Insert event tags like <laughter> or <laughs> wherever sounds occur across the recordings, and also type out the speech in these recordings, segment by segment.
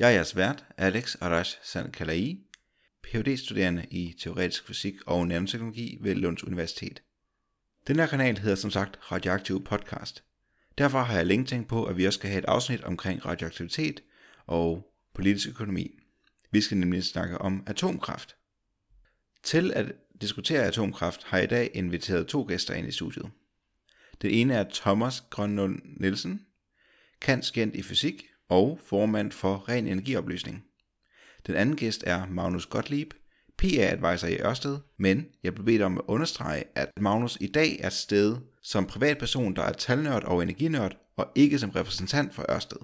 Jeg er jeres vært, Alex Arash Sankalai, Ph.D. studerende i teoretisk fysik og nanoteknologi ved Lunds Universitet. Den her kanal hedder som sagt Radioaktiv Podcast. Derfor har jeg længe tænkt på, at vi også skal have et afsnit omkring radioaktivitet og politisk økonomi. Vi skal nemlig snakke om atomkraft. Til at diskutere atomkraft har jeg i dag inviteret to gæster ind i studiet. Den ene er Thomas Grønlund Nielsen, kanskent i fysik og formand for Ren Energioplysning. Den anden gæst er Magnus Gottlieb, PA-advisor i Ørsted, men jeg blev bedt om at understrege, at Magnus i dag er sted som privatperson, der er talnørd og energinørd, og ikke som repræsentant for Ørsted.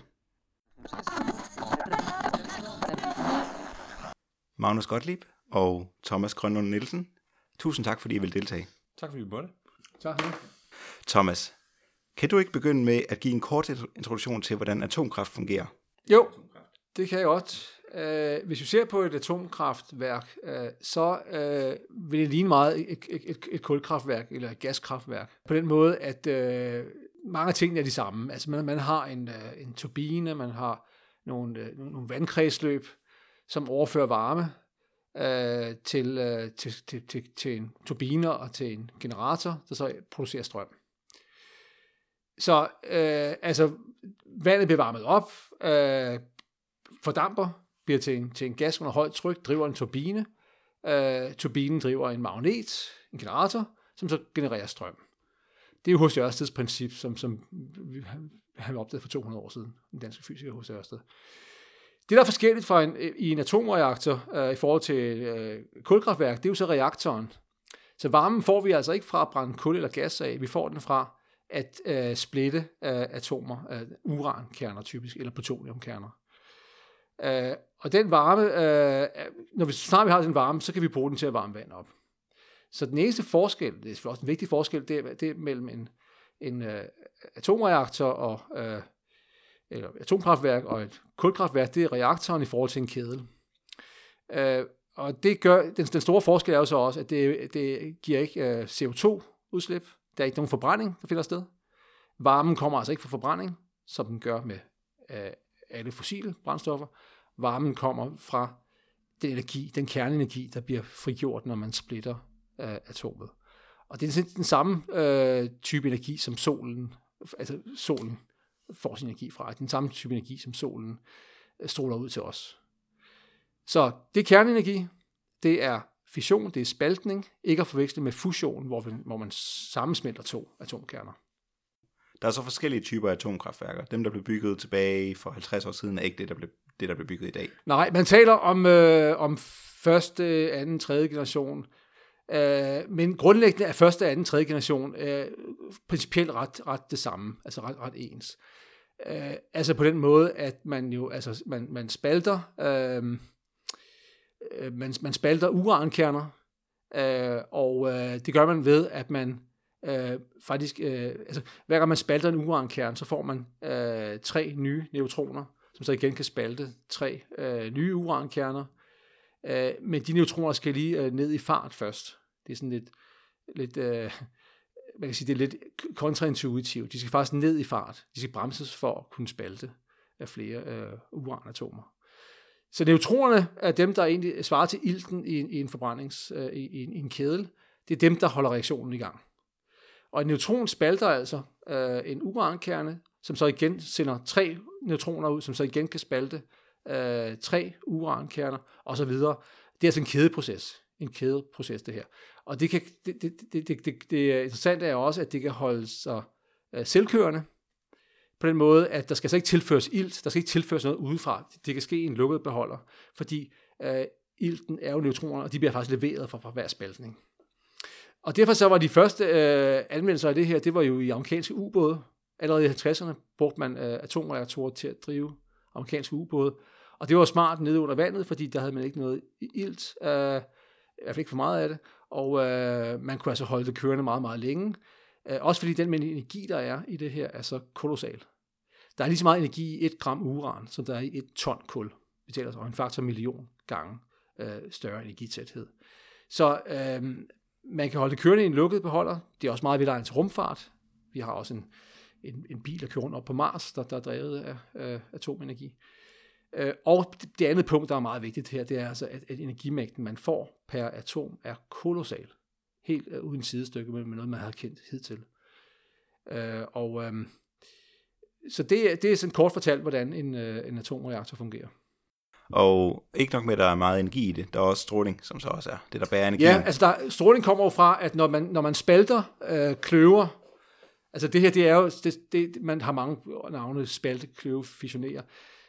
Magnus Gottlieb og Thomas Grønlund Nielsen, tusind tak, fordi I vil deltage. Tak fordi vi måtte. Tak. Thomas, kan du ikke begynde med at give en kort introduktion til, hvordan atomkraft fungerer? Jo, det kan jeg godt. Uh, hvis vi ser på et atomkraftværk, uh, så uh, vil det ligne meget et, et, et, et kulkraftværk eller et gaskraftværk. På den måde, at uh, mange af tingene er de samme. Altså man, man har en, uh, en turbine, man har nogle, uh, nogle vandkredsløb, som overfører varme uh, til, til, til, til, til en turbine og til en generator, der så producerer strøm. Så øh, altså, vandet bliver varmet op, øh, fordamper, bliver til en, til en gas under højt tryk, driver en turbine. Øh, turbinen driver en magnet, en generator, som så genererer strøm. Det er jo hos Ørsteds princip, som, som han opdagede for 200 år siden, den danske fysiker hos Ørsted. Det, der er forskelligt fra en, i en atomreaktor øh, i forhold til øh, kulkraftværk, det er jo så reaktoren. Så varmen får vi altså ikke fra at brænde kul eller gas af, vi får den fra at øh, splitte øh, atomer, øh, urankerner typisk, eller plutoniumkerner. Øh, og den varme, øh, når vi snart vi har den varme, så kan vi bruge den til at varme vand op. Så den eneste forskel, det er også en vigtig forskel, det er, det er mellem en, en øh, atomreaktor og øh, eller atomkraftværk og et kulkraftværk, det er reaktoren i forhold til en kedel. Øh, og det gør, den, den store forskel er jo så også, at det, det giver ikke øh, CO2-udslip, der er ikke nogen forbrænding, der finder sted. Varmen kommer altså ikke fra forbrænding, som den gør med øh, alle fossile brændstoffer. Varmen kommer fra den energi, den kerneenergi, der bliver frigjort, når man splitter øh, atomet. Og det er den samme øh, type energi, som solen, altså solen får sin energi fra. Den samme type energi, som solen øh, stråler ud til os. Så det er kerneenergi, det er fission, det er spaltning, ikke at forveksle med fusion, hvor, vi, hvor man sammensmelter to atomkerner. Der er så forskellige typer af atomkraftværker. Dem, der blev bygget tilbage for 50 år siden, er ikke det, der blev, det, der blev bygget i dag. Nej, man taler om, øh, om første, anden, tredje generation. Øh, men grundlæggende er første, anden, tredje generation øh, principielt ret, ret det samme, altså ret, ret ens. Øh, altså på den måde, at man jo altså man, man spalter øh, øh, man, man spalter urankerner, øh, og øh, det gør man ved, at man øh, faktisk, øh, altså hver gang man spalter en urankerne, så får man øh, tre nye neutroner, som så igen kan spalte tre øh, nye urankerner. Øh, men de neutroner skal lige øh, ned i fart først. Det er sådan lidt, lidt øh, man kan sige, det er lidt kontraintuitivt. De skal faktisk ned i fart. De skal bremses for at kunne spalte af flere øh, uranatomer. Så neutronerne er dem, der egentlig svarer til ilten i en, i en forbrændings, øh, i, en, i en kedel. Det er dem, der holder reaktionen i gang. Og en neutron spalter altså øh, en urankerne, som så igen sender tre neutroner ud, som så igen kan spalte øh, tre urankerner, og så videre. Det er altså en kædeproces. En kædeproces, det her. Og det, kan, det, det, det, det, det, det interessante er også, at det kan holde sig øh, selvkørende, på den måde, at der skal så ikke tilføres ilt, der skal ikke tilføres noget udefra. Det kan ske i en lukket beholder, fordi øh, ilten er jo neutroner, og de bliver faktisk leveret fra, fra hver spaltning. Og derfor så var de første øh, anvendelser af det her, det var jo i amerikanske ubåde. Allerede i 50'erne brugte man øh, atomreaktorer til at drive amerikanske ubåde. Og det var smart nede under vandet, fordi der havde man ikke noget ilt, øh, i hvert fald ikke for meget af det, og øh, man kunne altså holde det kørende meget, meget længe. Øh, også fordi den mængde energi, der er i det her, er så kolossal. Der er lige så meget energi i et gram uran, som der er i et ton kul. Vi taler altså så en faktor million gange øh, større energitæthed. Så øh, man kan holde det kørende i en lukket beholder. Det er også meget vedlegnet til rumfart. Vi har også en, en, en bil, der kører rundt op på Mars, der, der er drevet af øh, atomenergi. Øh, og det, det andet punkt, der er meget vigtigt her, det er altså, at, at energimængden, man får per atom, er kolossal. Helt øh, uden sidestykke med, med noget, man har kendt hidtil. Øh, og øh, så det, det er sådan kort fortalt, hvordan en, øh, en atomreaktor fungerer. Og ikke nok med, at der er meget energi i det, der er også stråling, som så også er det, der bærer energi. Ja, altså der, stråling kommer jo fra, at når man, når man spalter øh, kløver, altså det her, det er jo, det, det, man har mange navne, spalte, kløve, fissionere.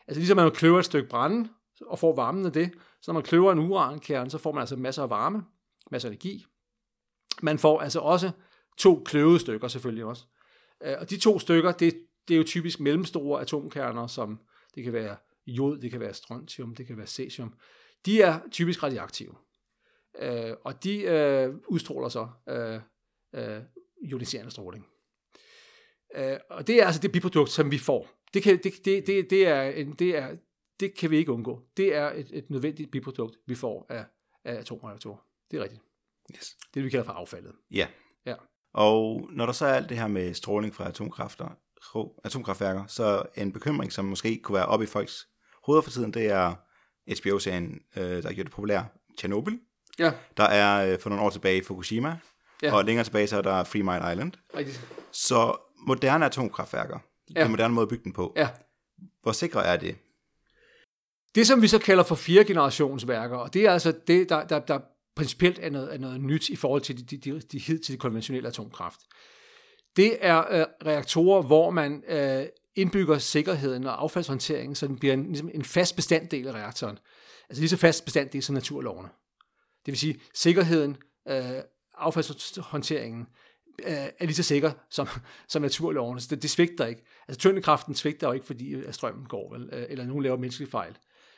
Altså ligesom man kløver et stykke brænde, og får varmen af det, så når man kløver en urankerne, så får man altså masser af varme, masser af energi. Man får altså også to kløvede stykker selvfølgelig også. Øh, og de to stykker, det, det er jo typisk mellemstore atomkerner, som det kan være jod, det kan være strontium, det kan være cesium. De er typisk radioaktive. Øh, og de øh, udstråler så øh, øh, ioniserende stråling. Øh, og det er altså det biprodukt, som vi får. Det kan, det, det, det, det, er en, det, er, det kan vi ikke undgå. Det er et, et nødvendigt biprodukt, vi får af, af atomreaktorer. Det er rigtigt. Yes. Det vi kalder for affaldet. Ja. Ja. Og når der så er alt det her med stråling fra atomkræfter, atomkraftværker, så en bekymring, som måske kunne være op i folks hoveder for tiden, det er HBO-serien, øh, der gjort det populær, Chernobyl. Ja, Der er øh, for nogle år tilbage Fukushima, Ja. og længere tilbage så er der Three Mile Island. rigtigt. Så moderne atomkraftværker, ja. Ja. den moderne måde at bygge den på, Ja. hvor sikre er det? Det, som vi så kalder for fire generationsværker, og det er altså det, der, der, der principielt er noget, er noget nyt i forhold til de, de, de, de konventionelle atomkraft. Det er øh, reaktorer, hvor man øh, indbygger sikkerheden og affaldshåndteringen, så den bliver en, ligesom en fast bestanddel af reaktoren. Altså lige så fast bestanddel som naturlovene. Det vil sige, sikkerheden, øh, affaldshåndteringen, øh, er lige så sikker som, som naturlovene. Så det, det svigter ikke. Altså tyndekraften svigter jo ikke, fordi øh, strømmen går, vel, øh, eller nogen laver menneskelige fejl.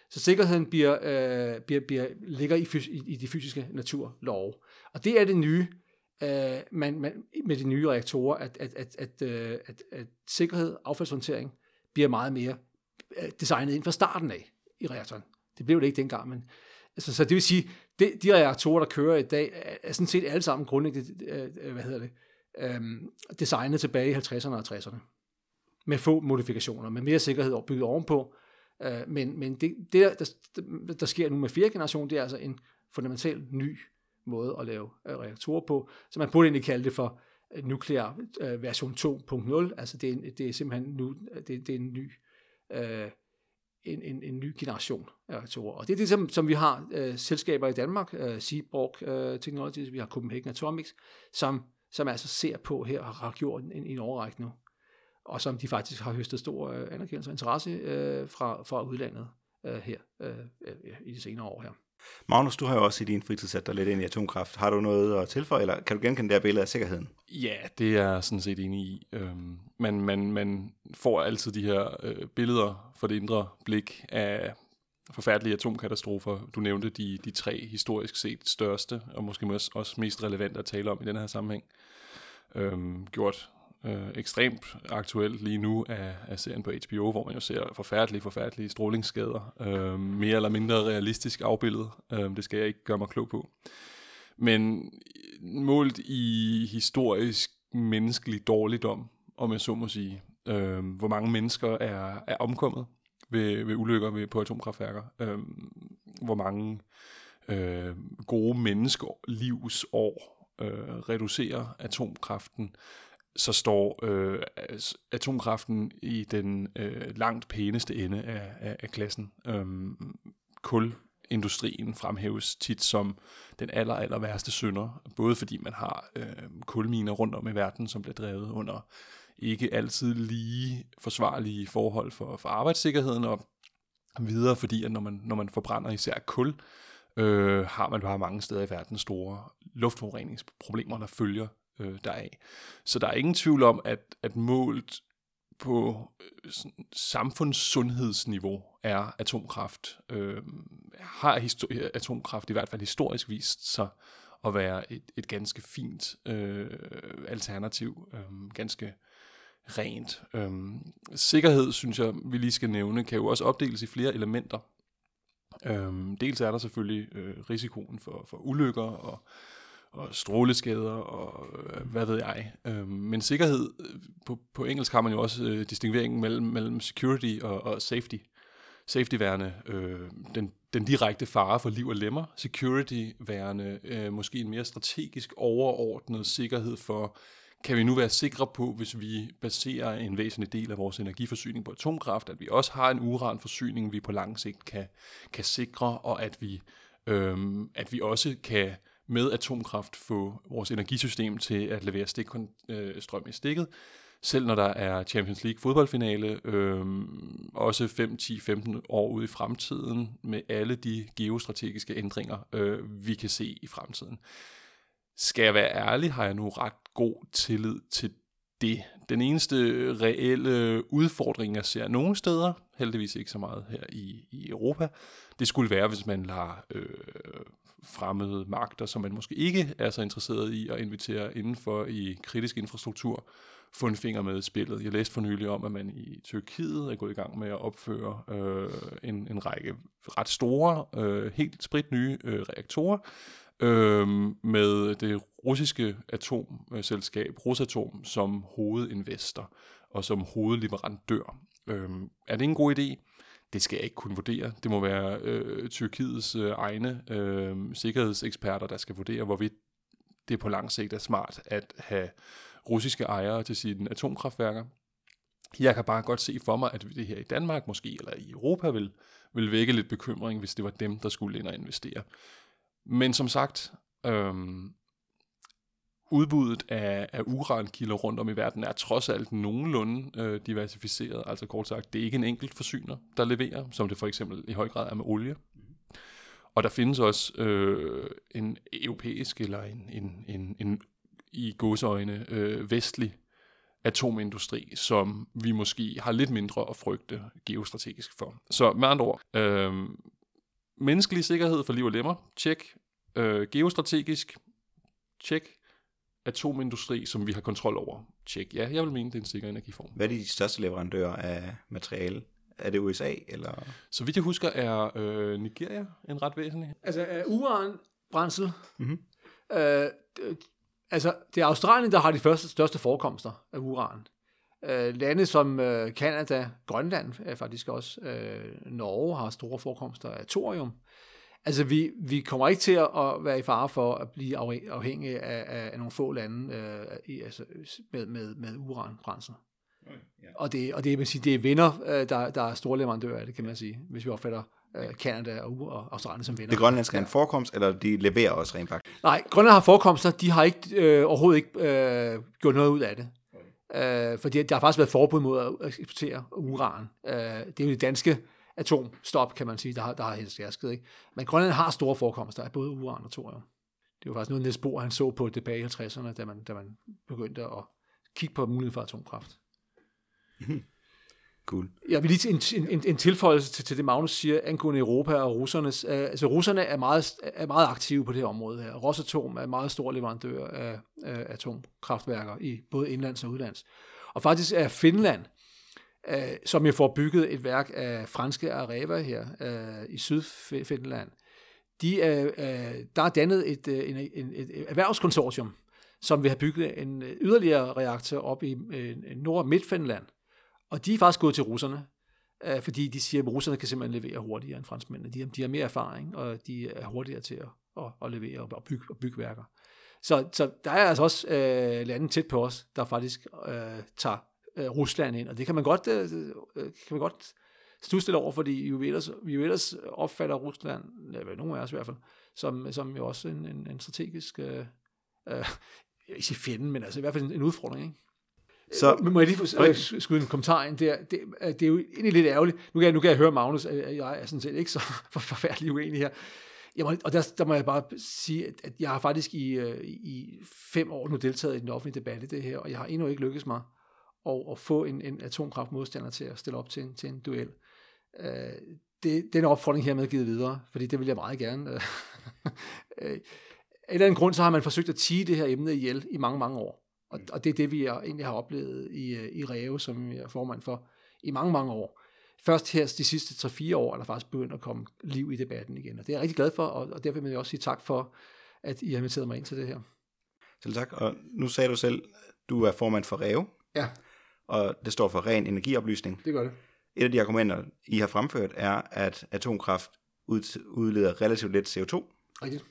Så sikkerheden bliver, øh, bliver, bliver, ligger i, fys- i, i de fysiske naturlove. Og det er det nye øh, man, man, med de nye reaktorer, at, at, at, at, øh, at, at sikkerhed og affaldshåndtering bliver meget mere øh, designet ind fra starten af i reaktoren. Det blev det ikke dengang, men altså, så det vil sige, de, de reaktorer, der kører i dag, er, er sådan set alle sammen grundlæggende, øh, hvad hedder det, øh, designet tilbage i 50'erne og 60'erne. Med få modifikationer, med mere sikkerhed bygget ovenpå. Øh, men men det, det der, der, der sker nu med fjerde generation, det er altså en fundamentalt ny måde at lave øh, reaktorer på. Så man burde egentlig kalde det for øh, nuklear øh, version 2.0. Altså det er, en- det er simpelthen nu, øh, det, det er en ny øh, en, en, en ny generation af reaktorer. Og det er det, som, som vi har øh, selskaber i Danmark, øh, Seaborg øh, Technologies, vi har Copenhagen Atomics, som, som altså ser på her og har gjort en, en overrække nu, og som de faktisk har høstet stor øh, anerkendelse og interesse øh, fra, fra udlandet øh, her øh, øh, i de senere år her. Magnus, du har jo også i din fritid sat dig lidt ind i atomkraft. Har du noget at tilføje, eller kan du genkende det her billede af sikkerheden? Ja, det er jeg sådan set enig i. Øhm, man, man, man får altid de her øh, billeder for det indre blik af forfærdelige atomkatastrofer. Du nævnte de, de tre historisk set største, og måske også, også mest relevante at tale om i den her sammenhæng. Øhm, gjort øh, ekstremt aktuelt lige nu af, af serien på HBO, hvor man jo ser forfærdelige, forfærdelige strålingsskader. Øh, mere eller mindre realistisk afbildet. Øh, det skal jeg ikke gøre mig klog på. Men målt i historisk menneskelig dårligdom, om jeg så må sige, øh, hvor mange mennesker er, er omkommet ved, ved ulykker ved, på atomkraftværker, øh, hvor mange øh, gode menneskelivsår øh, reducerer atomkraften, så står øh, atomkraften i den øh, langt pæneste ende af, af, af klassen. Øhm, kulindustrien fremhæves tit som den aller, aller værste synder, både fordi man har øh, kulminer rundt om i verden, som bliver drevet under ikke altid lige forsvarlige forhold for, for arbejdssikkerheden, og videre, fordi at når man, når man forbrænder især kul, øh, har man bare mange steder i verden store luftforureningsproblemer, der følger øh, deraf. Så der er ingen tvivl om, at, at målet på øh, sådan samfundssundhedsniveau er atomkraft, øh, har histori- øh, atomkraft i hvert fald historisk vist sig at være et, et ganske fint øh, alternativ, øh, ganske rent. Øh, sikkerhed, synes jeg, vi lige skal nævne, kan jo også opdeles i flere elementer. Øh, dels er der selvfølgelig øh, risikoen for, for ulykker og og stråleskader og øh, hvad ved jeg. Øh, men sikkerhed, øh, på, på engelsk har man jo også øh, distingueringen mellem, mellem security og, og safety. Safety værende øh, den, den direkte fare for liv og lemmer. Security værende øh, måske en mere strategisk overordnet sikkerhed for, kan vi nu være sikre på, hvis vi baserer en væsentlig del af vores energiforsyning på atomkraft, at vi også har en uranforsyning, vi på lang sigt kan, kan sikre, og at vi, øh, at vi også kan med atomkraft få vores energisystem til at levere stikstrøm øh, i stikket, selv når der er Champions League fodboldfinale, øh, også 5, 10, 15 år ude i fremtiden, med alle de geostrategiske ændringer, øh, vi kan se i fremtiden. Skal jeg være ærlig, har jeg nu ret god tillid til det. Den eneste reelle udfordring, jeg ser nogle steder, heldigvis ikke så meget her i, i Europa, det skulle være, hvis man lader øh, fremmede magter, som man måske ikke er så interesseret i at invitere indenfor i kritisk infrastruktur, få en finger med i spillet. Jeg læste for nylig om, at man i Tyrkiet er gået i gang med at opføre øh, en, en række ret store, øh, helt sprit nye øh, reaktorer, øh, med det russiske atomselskab Rosatom som hovedinvestor og som hovedleverandør. Øh, er det en god idé? Det skal jeg ikke kunne vurdere. Det må være øh, Tyrkiets øh, egne øh, sikkerhedseksperter, der skal vurdere, hvorvidt det på lang sigt er smart at have russiske ejere til sine atomkraftværker. Jeg kan bare godt se for mig, at det her i Danmark måske, eller i Europa, vil, vil vække lidt bekymring, hvis det var dem, der skulle ind og investere. Men som sagt, øhm, udbuddet af, af urankilder rundt om i verden er trods alt nogenlunde øh, diversificeret. Altså kort sagt, det er ikke en enkelt forsyner, der leverer, som det for eksempel i høj grad er med olie. Og der findes også øh, en europæisk eller en, en, en, en i godsøjne øh, vestlig atomindustri, som vi måske har lidt mindre at frygte geostrategisk for. Så med andre ord, øh, menneskelig sikkerhed for liv og lemmer, tjek. Øh, geostrategisk, tjek atomindustri, som vi har kontrol over. Tjek. Ja, jeg vil mene, det er en sikker energiform. Hvad er de største leverandører af materiale? Er det USA, eller? Så vidt jeg husker, er øh, Nigeria en ret væsentlig. Altså, er uran brændsel? Mm-hmm. Øh, altså, det er Australien, der har de første, største forekomster af uran. Øh, lande som øh, Canada, Grønland er faktisk også, øh, Norge har store forekomster af thorium. Altså, vi, vi kommer ikke til at være i fare for at blive afhængige af, af, af nogle få lande øh, i, altså, med, med, med uranbrændsel. Okay, yeah. Og det, og det, man sige, det er vinder, øh, der, der er store leverandører af det, kan man sige, hvis vi opfatter øh, Canada og, og Australien som vinder. Det grønlandske er en forekomst, eller de leverer også rent faktisk? Nej, Grønland har forekomster, de har ikke øh, overhovedet ikke øh, gjort noget ud af det. Okay. Øh, fordi der har faktisk været forbud mod at eksportere uran. Øh, det er jo det danske atomstop, kan man sige, der har, der har helst hersket. Ikke? Men Grønland har store forekomster af både uran og thorium. Det var faktisk noget, Niels Bohr han så på tilbage i 50'erne, da man, da man begyndte at kigge på muligheden for atomkraft. <laughs> Cool. Jeg vil lige en, en, en tilføjelse til, til det, Magnus siger angående Europa og russernes. Uh, altså, russerne er meget, er meget aktive på det her område her. Rosatom er en meget stor leverandør af, af atomkraftværker i både indlands og udlands. Og faktisk er Finland, øh, som jo får bygget et værk af franske Areva her øh, i Sydfinland, de er, der er dannet et, øh, en, en, et erhvervskonsortium, som vil have bygget en yderligere reaktor op i Nord- og Midtfinland. og de er faktisk gået til russerne, øh, fordi de siger, at russerne kan simpelthen levere hurtigere end franskmændene. De, de har mere erfaring, og de er hurtigere til at, at, at levere og bygge, og bygge værker. Så, så der er altså også øh, lande tæt på os, der faktisk øh, tager øh, Rusland ind, og det kan man godt, øh, øh kan man godt stusse lidt over, fordi vi jo ellers, vi jo ellers opfatter Rusland, eller nogen af os i hvert fald, som, som jo også en, en, en strategisk, øh, øh, ikke sige fjende, men altså i hvert fald en, en udfordring, ikke? Så, øh, må jeg lige få skyde en kommentar ind der? Det, det er jo egentlig lidt ærgerligt. Nu kan jeg, nu kan jeg høre Magnus, at jeg er sådan set ikke så <laughs> forfærdelig uenig her. Jeg må, og der, der må jeg bare sige, at jeg har faktisk i, i fem år nu deltaget i den offentlige debat i det her, og jeg har endnu ikke lykkes mig og, og få en, en atomkraftmodstander til at stille op til en, til en duel. Øh, det, den opfordring her med givet videre, fordi det vil jeg meget gerne. Øh, <laughs> øh, af en eller anden grund, så har man forsøgt at tige det her emne ihjel i mange, mange år. Og, og det er det, vi egentlig har oplevet i, øh, i Reve, som jeg er formand for, i mange, mange år. Først her de sidste 3-4 år er der faktisk begyndt at komme liv i debatten igen, og det er jeg rigtig glad for, og, og derfor vil jeg også sige tak for, at I har inviteret mig ind til det her. Selv tak, og nu sagde du selv, du er formand for REVE, Ja, og det står for ren energioplysning. det gør det. Et af de argumenter, I har fremført, er, at atomkraft ud- udleder relativt lidt CO2, Rigtigt.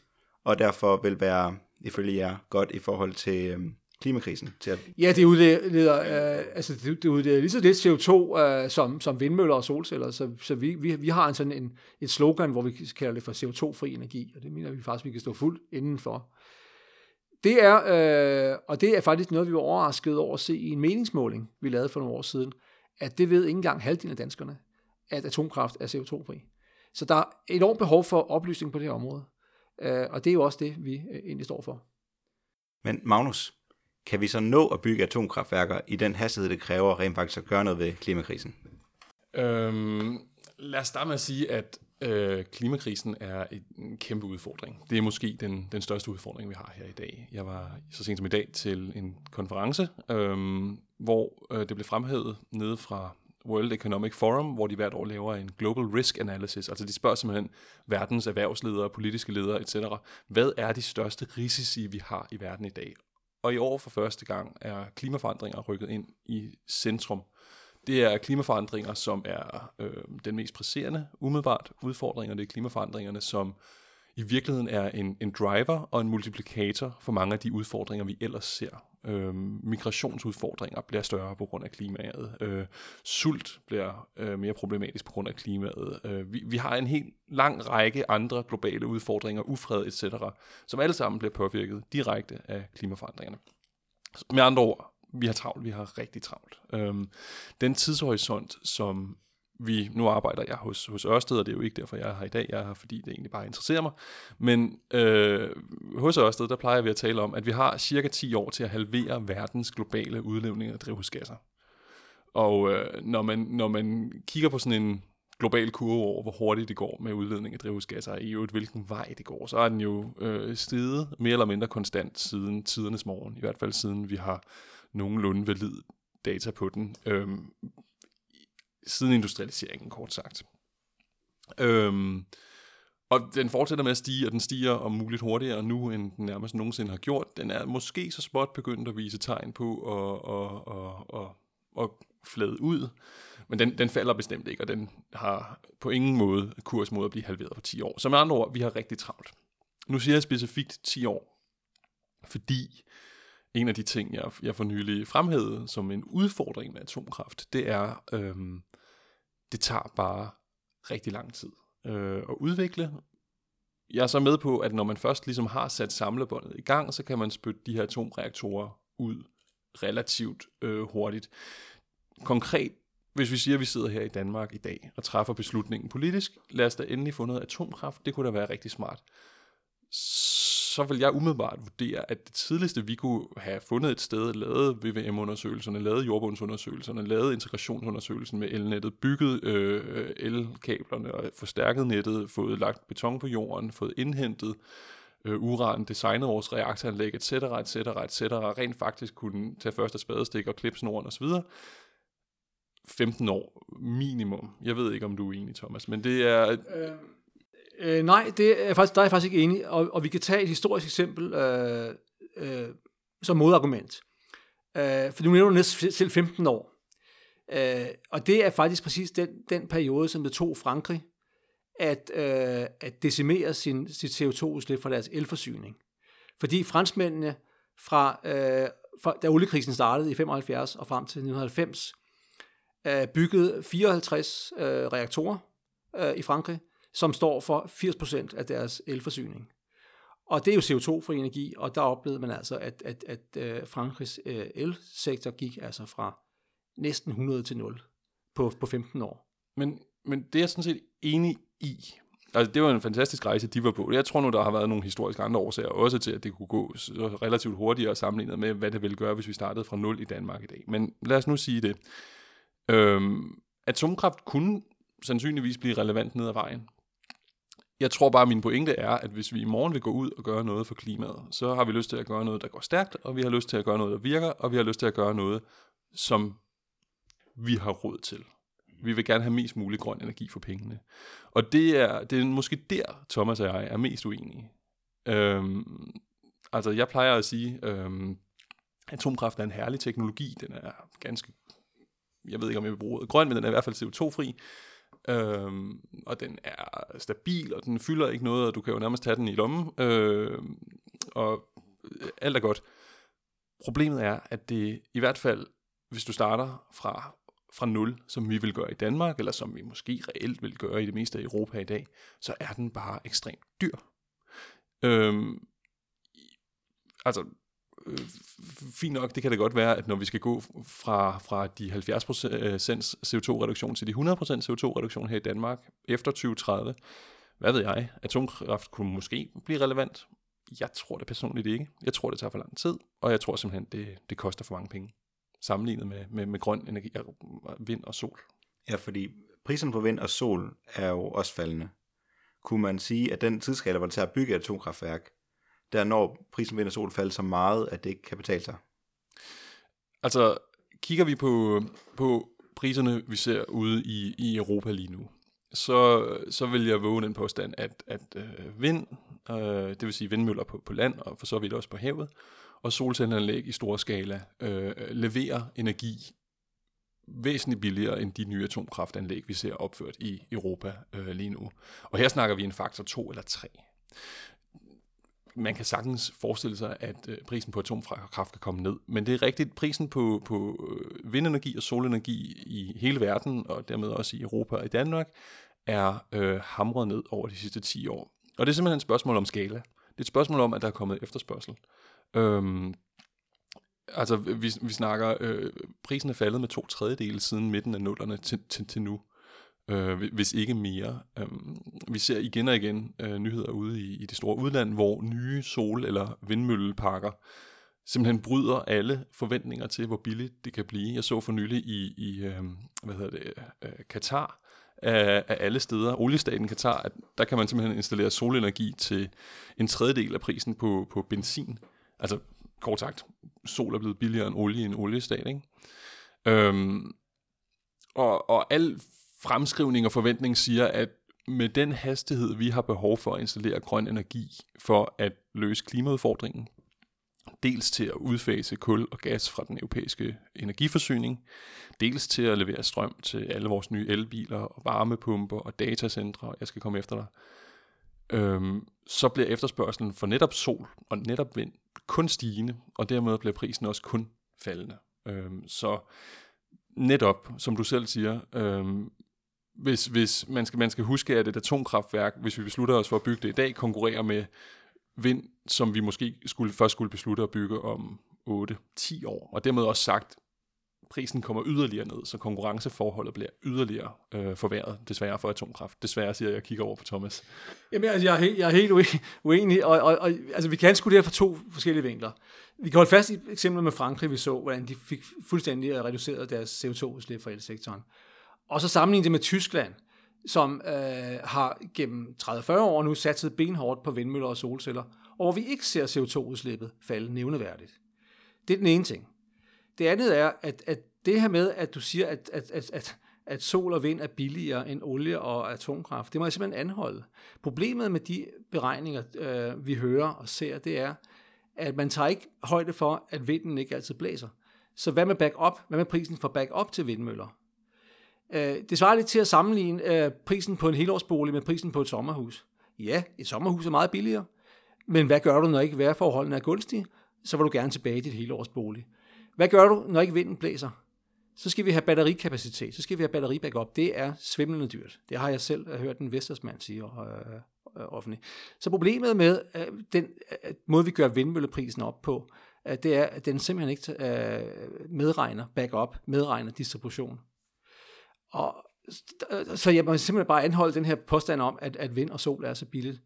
og derfor vil være, ifølge jer, godt i forhold til øhm, klimakrisen. Til at, Ja, det udleder, øh, altså det, det udleder lige så lidt CO2 øh, som, som vindmøller og solceller, så, så vi, vi, vi har en sådan en, et slogan, hvor vi kalder det for CO2-fri energi, og det mener vi faktisk, vi kan stå fuldt indenfor. Det er, øh, og det er faktisk noget, vi var overrasket over at se i en meningsmåling, vi lavede for nogle år siden, at det ved ikke engang halvdelen af danskerne, at atomkraft er CO2-fri. Så der er enormt behov for oplysning på det her område, øh, og det er jo også det, vi øh, egentlig står for. men Magnus, kan vi så nå at bygge atomkraftværker i den hastighed, det kræver rent faktisk at gøre noget ved klimakrisen? Øhm, lad os starte med at sige, at øh, klimakrisen er en kæmpe udfordring. Det er måske den, den største udfordring, vi har her i dag. Jeg var så sent som i dag til en konference, øhm, hvor øh, det blev fremhævet nede fra World Economic Forum, hvor de hvert år laver en Global Risk Analysis. Altså de spørger simpelthen verdens erhvervsledere, politiske ledere etc. Hvad er de største risici, vi har i verden i dag? Og i år for første gang er klimaforandringer rykket ind i centrum. Det er klimaforandringer, som er øh, den mest presserende umiddelbart udfordring, og det er klimaforandringerne, som i virkeligheden er en, en driver og en multiplikator for mange af de udfordringer, vi ellers ser. Øh, migrationsudfordringer bliver større på grund af klimaet. Øh, sult bliver øh, mere problematisk på grund af klimaet. Øh, vi, vi har en helt lang række andre globale udfordringer, ufred etc., som alle sammen bliver påvirket direkte af klimaforandringerne. Med andre ord, vi har travlt, vi har rigtig travlt. Øhm, den tidshorisont, som vi, nu arbejder jeg hos, hos Ørsted, og det er jo ikke derfor, jeg er her i dag, jeg er her, fordi det egentlig bare interesserer mig, men øh, hos Ørsted, der plejer vi at tale om, at vi har cirka 10 år til at halvere verdens globale udledning af drivhusgasser. Og øh, når, man, når man kigger på sådan en global kurve over, hvor hurtigt det går med udledning af drivhusgasser, og i øvrigt hvilken vej det går, så er den jo øh, steget mere eller mindre konstant siden tidernes morgen, i hvert fald siden vi har nogenlunde valid data på den, øhm, siden industrialiseringen, kort sagt. Øhm, og den fortsætter med at stige, og den stiger om muligt hurtigere nu, end den nærmest nogensinde har gjort. Den er måske så småt begyndt at vise tegn på at, at, at, at, at flade ud, men den, den falder bestemt ikke, og den har på ingen måde kurs mod at blive halveret på 10 år. Så med andre ord, vi har rigtig travlt. Nu siger jeg specifikt 10 år, fordi en af de ting, jeg, jeg for nylig fremhævede som en udfordring med atomkraft, det er, øhm, det tager bare rigtig lang tid øh, at udvikle. Jeg er så med på, at når man først ligesom har sat samlebåndet i gang, så kan man spytte de her atomreaktorer ud relativt øh, hurtigt. Konkret, hvis vi siger, at vi sidder her i Danmark i dag og træffer beslutningen politisk, lad os da endelig få noget atomkraft, det kunne da være rigtig smart så vil jeg umiddelbart vurdere, at det tidligste, vi kunne have fundet et sted, lavet VVM-undersøgelserne, lavet jordbundsundersøgelserne, lavet integrationsundersøgelsen med elnettet, bygget øh, elkablerne og forstærket nettet, fået lagt beton på jorden, fået indhentet øh, uran, designet vores reaktoranlæg, etc., etc., etc., rent faktisk kunne tage første spadestik og klippe snoren osv., 15 år minimum. Jeg ved ikke, om du er enig, Thomas, men det er... Øh, øh, nej, det er faktisk, der er jeg faktisk ikke enig, og, og vi kan tage et historisk eksempel øh, øh, som modargument. Øh, for nu nævner du næsten selv 15 år. Øh, og det er faktisk præcis den, den periode, som det tog Frankrig at, øh, at decimere sin, sit CO2-udslip fra deres elforsyning. Fordi franskmændene, fra, øh, fra, da oliekrisen startede i 75 og frem til 1990, øh, byggede 54 øh, reaktorer øh, i Frankrig, som står for 80% af deres elforsyning. Og det er jo CO2-fri energi, og der oplevede man altså, at, at, at øh, Frankrigs øh, elsektor gik altså fra næsten 100 til 0 på, på 15 år. Men, men det er jeg sådan set enig i. Altså, det var en fantastisk rejse, de var på. Jeg tror nu, der har været nogle historiske andre årsager også til, at det kunne gå så relativt hurtigere sammenlignet med, hvad det ville gøre, hvis vi startede fra nul i Danmark i dag. Men lad os nu sige det. Øhm, atomkraft kunne sandsynligvis blive relevant ned ad vejen. Jeg tror bare, at min pointe er, at hvis vi i morgen vil gå ud og gøre noget for klimaet, så har vi lyst til at gøre noget, der går stærkt, og vi har lyst til at gøre noget, der virker, og vi har lyst til at gøre noget, som vi har råd til. Vi vil gerne have mest mulig grøn energi for pengene. Og det er, det er måske der, Thomas og jeg er mest uenige. Øhm, altså, jeg plejer at sige, øhm, atomkraft er en herlig teknologi. Den er ganske, jeg ved ikke, om jeg vil bruge grøn, men den er i hvert fald CO2-fri. Øhm, og den er stabil, og den fylder ikke noget, og du kan jo nærmest tage den i lommen. Øhm, og øh, alt er godt. Problemet er, at det i hvert fald, hvis du starter fra fra nul, som vi vil gøre i Danmark, eller som vi måske reelt vil gøre i det meste af Europa i dag, så er den bare ekstremt dyr. Øhm, altså, øh, fint nok, det kan det godt være, at når vi skal gå fra, fra de 70% CO2-reduktion til de 100% CO2-reduktion her i Danmark efter 2030, hvad ved jeg, atomkraft kunne måske blive relevant. Jeg tror det personligt ikke. Jeg tror, det tager for lang tid, og jeg tror simpelthen, det, det koster for mange penge sammenlignet med, med, med grøn energi, vind og sol. Ja, fordi prisen på vind og sol er jo også faldende. Kunne man sige, at den tidsskala, hvor det tager at bygge et atomkraftværk, der når prisen vinder sol falder så meget, at det ikke kan betale sig? Altså, kigger vi på, på priserne, vi ser ude i, i Europa lige nu, så, så vil jeg våge den påstand, at, at øh, vind, øh, det vil sige vindmøller på, på land, og for så vidt også på havet, og solcelleanlæg i stor skala øh, leverer energi væsentligt billigere end de nye atomkraftanlæg, vi ser opført i Europa øh, lige nu. Og her snakker vi en faktor 2 eller 3. Man kan sagtens forestille sig, at øh, prisen på atomkraft kan komme ned, men det er rigtigt, prisen på, på øh, vindenergi og solenergi i hele verden, og dermed også i Europa og i Danmark, er øh, hamret ned over de sidste 10 år. Og det er simpelthen et spørgsmål om skala. Det er et spørgsmål om, at der er kommet efterspørgsel. Øhm, altså, vi, vi snakker, øh, prisen er faldet med to tredjedele siden midten af nullerne til, til, til nu. Øh, hvis ikke mere. Øh, vi ser igen og igen øh, nyheder ude i, i det store udland, hvor nye sol- eller vindmølleparker simpelthen bryder alle forventninger til, hvor billigt det kan blive. Jeg så for nylig i, i øh, hvad hedder det, øh, Katar, af, øh, af alle steder, oliestaten Katar, at der kan man simpelthen installere solenergi til en tredjedel af prisen på, på benzin. Altså, kort sagt, sol er blevet billigere end olie i en oliestat, ikke? Øhm, og, og al fremskrivning og forventning siger, at med den hastighed, vi har behov for at installere grøn energi for at løse klimaudfordringen, dels til at udfase kul og gas fra den europæiske energiforsyning, dels til at levere strøm til alle vores nye elbiler og varmepumper og datacentre, jeg skal komme efter dig, øhm, så bliver efterspørgselen for netop sol og netop vind kun stigende, og dermed bliver prisen også kun faldende. Øhm, så netop, som du selv siger, øhm, hvis, hvis man, skal, man skal huske, at et atomkraftværk, hvis vi beslutter os for at bygge det i dag, konkurrerer med vind, som vi måske skulle, først skulle beslutte at bygge om 8-10 år. Og dermed også sagt, prisen kommer yderligere ned, så konkurrenceforholdet bliver yderligere øh, forværret, desværre for atomkraft. Desværre siger jeg, jeg kigger over på Thomas. Jamen, altså, jeg, er helt, jeg er helt uenig, og, og, og altså, vi kan anskue det her fra to forskellige vinkler. Vi kan holde fast i eksemplet med Frankrig, vi så, hvordan de fik fuldstændig reduceret deres CO2-udslip fra elsektoren. Og så sammenligne det med Tyskland, som øh, har gennem 30-40 år nu satset benhårdt på vindmøller og solceller, og hvor vi ikke ser CO2-udslippet falde nævneværdigt. Det er den ene ting. Det andet er, at, at det her med, at du siger, at, at, at, at, at sol og vind er billigere end olie og atomkraft, det må jeg simpelthen anholde. Problemet med de beregninger, øh, vi hører og ser, det er, at man tager ikke højde for, at vinden ikke altid blæser. Så hvad med backup? Hvad med prisen for backup til vindmøller? Øh, det svarer lidt til at sammenligne øh, prisen på en helårsbolig med prisen på et sommerhus. Ja, et sommerhus er meget billigere, men hvad gør du, når ikke vejrforholdene er gunstige? Så vil du gerne tilbage i dit helårsbolig. Hvad gør du, når ikke vinden blæser? Så skal vi have batterikapacitet, så skal vi have batteribackup. Det er svimlende dyrt. Det har jeg selv hørt en vestersmand sige øh, øh, offentligt. Så problemet med øh, den øh, måde, vi gør vindmølleprisen op på, øh, det er, at den simpelthen ikke øh, medregner backup, medregner distribution. Og så jeg må simpelthen bare anholde den her påstand om, at, at vind og sol er så billigt.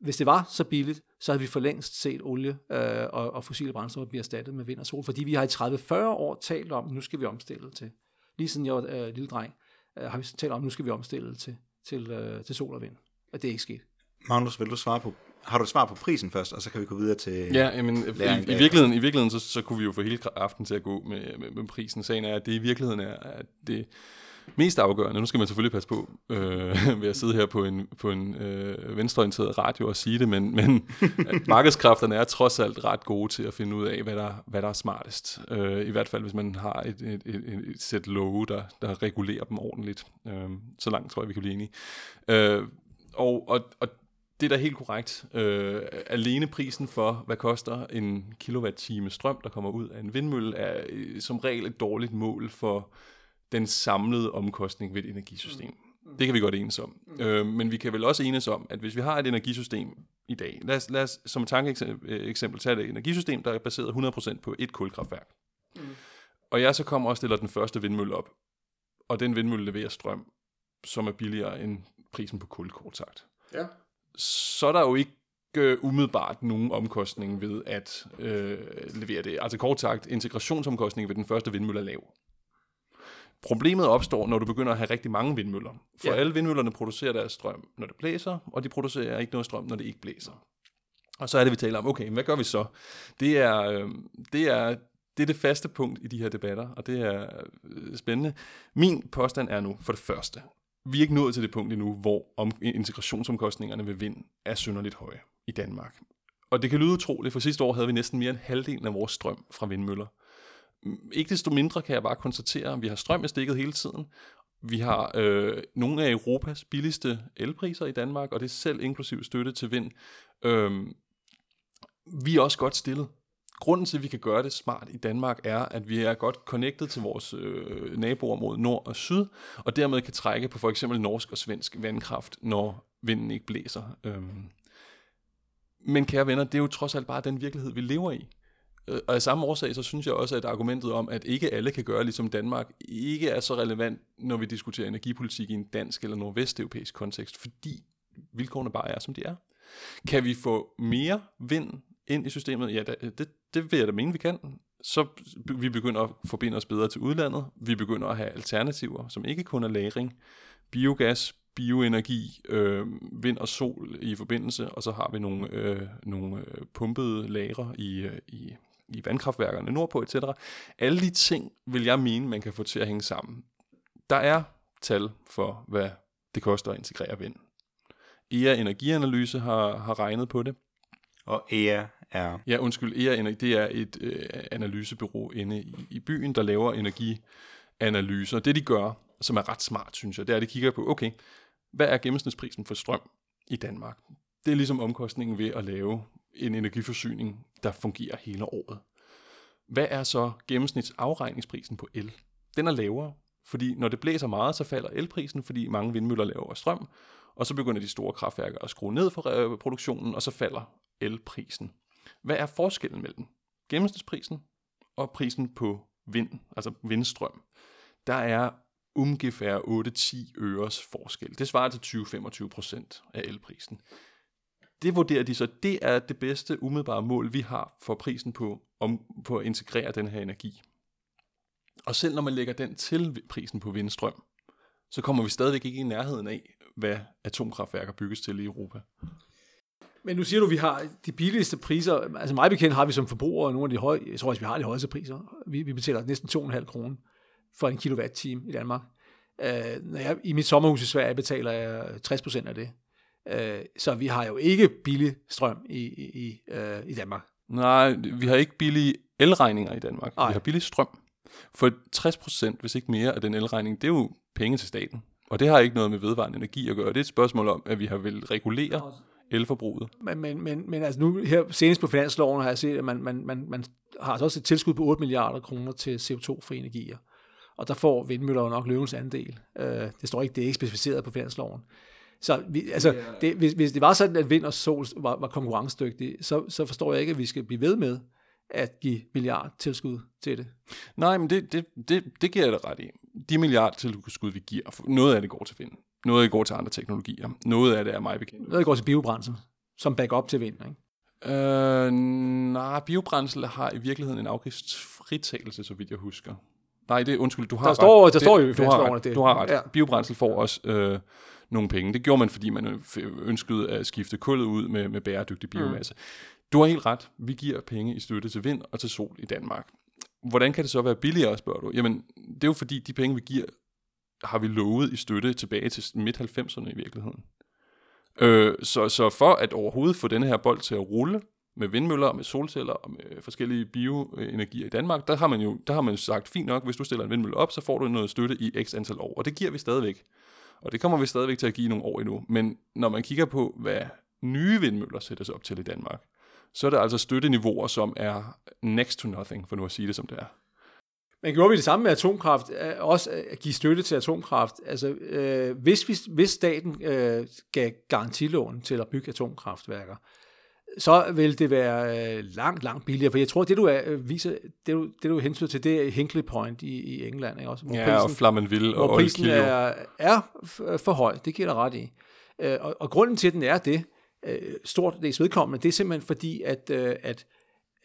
Hvis det var så billigt, så havde vi for længst set olie øh, og, og fossile brændstoffer blive erstattet med vind og sol, fordi vi har i 30-40 år talt om, nu skal vi omstille til, lige siden jeg var øh, lille dreng, øh, har vi talt om, nu skal vi omstille til, til, øh, til sol og vind. Og det er ikke sket. Magnus, vil du svare på, har du et svar på prisen først, og så kan vi gå videre til... Ja, jamen, i, i, virkeligheden, i virkeligheden så, så kunne vi jo få hele aften til at gå med, med, med prisen. Sagen er, at det i virkeligheden er, at det mest afgørende, nu skal man selvfølgelig passe på øh, <laughs> ved at sidde her på en, på en øh, venstreorienteret radio og sige det, men, men <laughs> markedskræfterne er trods alt ret gode til at finde ud af, hvad der, hvad der er smartest. Øh, I hvert fald, hvis man har et, et, et, et sæt love, der, der regulerer dem ordentligt. Øh, så langt tror jeg, vi kan blive enige. Øh, og, og, og det er da helt korrekt. Øh, alene prisen for, hvad koster en kilowatt-time strøm, der kommer ud af en vindmølle, er øh, som regel et dårligt mål for den samlede omkostning ved et energisystem. Mm. Det kan vi godt enes om. Mm. Øh, men vi kan vel også enes om, at hvis vi har et energisystem i dag, lad os, lad os som tankeeksempel tage et energisystem, der er baseret 100% på et kulkraftværk. Mm. Og jeg så kommer og stiller den første vindmølle op, og den vindmølle leverer strøm, som er billigere end prisen på kul, kort sagt. Ja. Så er der jo ikke øh, umiddelbart nogen omkostning ved at øh, levere det. Altså kort sagt, integrationsomkostningen ved den første vindmølle er lav. Problemet opstår, når du begynder at have rigtig mange vindmøller. For ja. alle vindmøllerne producerer deres strøm, når det blæser, og de producerer ikke noget strøm, når det ikke blæser. Og så er det, vi taler om, okay, hvad gør vi så? Det er, øh, det er, det er det faste punkt i de her debatter, og det er øh, spændende. Min påstand er nu, for det første, vi er ikke nået til det punkt endnu, hvor om, integrationsomkostningerne ved vind er synderligt høje i Danmark. Og det kan lyde utroligt, for sidste år havde vi næsten mere end halvdelen af vores strøm fra vindmøller. Ikke desto mindre kan jeg bare konstatere, at vi har strøm i stikket hele tiden. Vi har øh, nogle af Europas billigste elpriser i Danmark, og det er selv inklusiv støtte til vind. Øh, vi er også godt stillet. Grunden til, at vi kan gøre det smart i Danmark, er, at vi er godt connected til vores øh, naboer mod nord og syd, og dermed kan trække på for eksempel norsk og svensk vandkraft, når vinden ikke blæser. Øh. Men kære venner, det er jo trods alt bare den virkelighed, vi lever i. Øh, og af samme årsag, så synes jeg også, at argumentet om, at ikke alle kan gøre ligesom Danmark, ikke er så relevant, når vi diskuterer energipolitik i en dansk eller nordvesteuropæisk kontekst, fordi vilkårene bare er, som de er. Kan vi få mere vind ind i systemet? Ja, det, det vil jeg da mene, vi kan. Så vi begynder at forbinde os bedre til udlandet. Vi begynder at have alternativer, som ikke kun er lagring. Biogas, bioenergi, øh, vind og sol i forbindelse, og så har vi nogle, øh, nogle øh, pumpede lagre i, øh, i i vandkraftværkerne nordpå, etc. Alle de ting vil jeg mene, man kan få til at hænge sammen. Der er tal for, hvad det koster at integrere vind. EA Energianalyse har, har regnet på det. Og EA er? Ja, undskyld, EA det er et øh, analysebureau inde i, i byen, der laver energianalyser. Det de gør, som er ret smart, synes jeg, det er, at de kigger på, okay, hvad er gennemsnitsprisen for strøm i Danmark? Det er ligesom omkostningen ved at lave en energiforsyning, der fungerer hele året. Hvad er så gennemsnitsafregningsprisen på el? Den er lavere, fordi når det blæser meget, så falder elprisen, fordi mange vindmøller laver strøm, og så begynder de store kraftværker at skrue ned for øh, produktionen, og så falder elprisen. Hvad er forskellen mellem gennemsnitsprisen og prisen på vind, altså vindstrøm? Der er ungefær 8-10 øres forskel. Det svarer til 20-25 procent af elprisen det vurderer de så, det er det bedste umiddelbare mål, vi har for prisen på, om, på at integrere den her energi. Og selv når man lægger den til prisen på vindstrøm, så kommer vi stadigvæk ikke i nærheden af, hvad atomkraftværker bygges til i Europa. Men nu siger du, at vi har de billigste priser. Altså mig bekendt har vi som forbrugere nogle af de høje, jeg tror også, vi har de højeste priser. Vi, vi betaler næsten 2,5 kroner for en kilowatt-time i Danmark. Øh, når jeg, I mit sommerhus i Sverige betaler jeg 60 procent af det. Øh, så vi har jo ikke billig strøm i, i, øh, i Danmark. Nej, vi har ikke billige elregninger i Danmark. Ej. Vi har billig strøm. For 60%, hvis ikke mere, af den elregning, det er jo penge til staten. Og det har ikke noget med vedvarende energi at gøre. Det er et spørgsmål om, at vi har vel regulere elforbruget. Men, men, men, men altså nu her senest på finansloven har jeg set, at man, man, man, man har altså også et tilskud på 8 milliarder kroner til CO2-fri energier. Og der får vindmøller nok løvens andel. Uh, det står ikke, det er ikke specificeret på finansloven. Så vi, altså, det, hvis, hvis det var sådan, at vind og sol var, var konkurrencedygtige, så, så forstår jeg ikke, at vi skal blive ved med at give milliard tilskud til det. Nej, men det, det, det, det giver jeg dig ret i. de milliardtilskud, vi giver, noget af det går til vind, noget af det går til andre teknologier, noget af det er mig bekendt. Noget går til biobrændsel, som backup til vind, ikke? Øh, nej, biobrændsel har i virkeligheden en afgiftsfritagelse, så vidt jeg husker. Nej, det undskyld, du har Der står- ret. der står jo i det, du har finansloven, det- Du har ret. Ja. Biobrændsel får også øh, nogle penge. Det gjorde man, fordi man ønskede at skifte kullet ud med, med bæredygtig biomasse. Mm. Du har helt ret. Vi giver penge i støtte til vind og til sol i Danmark. Hvordan kan det så være billigere, spørger du? Jamen, det er jo fordi, de penge, vi giver, har vi lovet i støtte tilbage til midt-90'erne i virkeligheden. Øh, så, så for at overhovedet få denne her bold til at rulle med vindmøller, med solceller og med forskellige bioenergier i Danmark, der har man jo der har man jo sagt, fint nok, hvis du stiller en vindmølle op, så får du noget støtte i x antal år. Og det giver vi stadigvæk. Og det kommer vi stadigvæk til at give nogle år endnu. Men når man kigger på, hvad nye vindmøller sættes op til i Danmark, så er der altså støtteniveauer, som er next to nothing, for nu at sige det som det er. Men gjorde vi det samme med atomkraft, øh, også at give støtte til atomkraft? Altså, øh, hvis, vi, hvis staten øh, gav garantilån til at bygge atomkraftværker, så vil det være øh, langt, langt billigere. For jeg tror, det du er, øh, viser, det du, det du hensyder til, det er Hinkley Point i, i England, ikke? Også, hvor Ja, og Flamanville og hvor prisen er, er f- for høj. Det giver dig ret i. Øh, og, og grunden til, at den er det, øh, stort dels vedkommende, det er simpelthen fordi, at, øh, at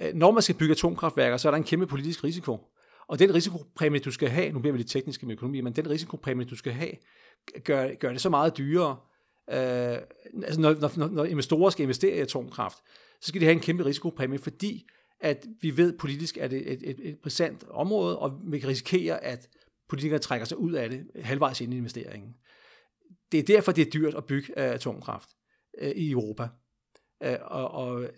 øh, når man skal bygge atomkraftværker, så er der en kæmpe politisk risiko. Og den risikopræmie, du skal have, nu bliver vi lidt tekniske med økonomi, men den risikopræmie, du skal have, gør, gør det så meget dyrere. Øh, altså når, når, når investorer skal investere i atomkraft, så skal de have en kæmpe risikopræmie, fordi at vi ved politisk, at det er et, et, et præsent område, og vi kan risikere, at politikere trækker sig ud af det halvvejs ind i investeringen. Det er derfor, det er dyrt at bygge uh, atomkraft uh, i Europa. Uh, og, og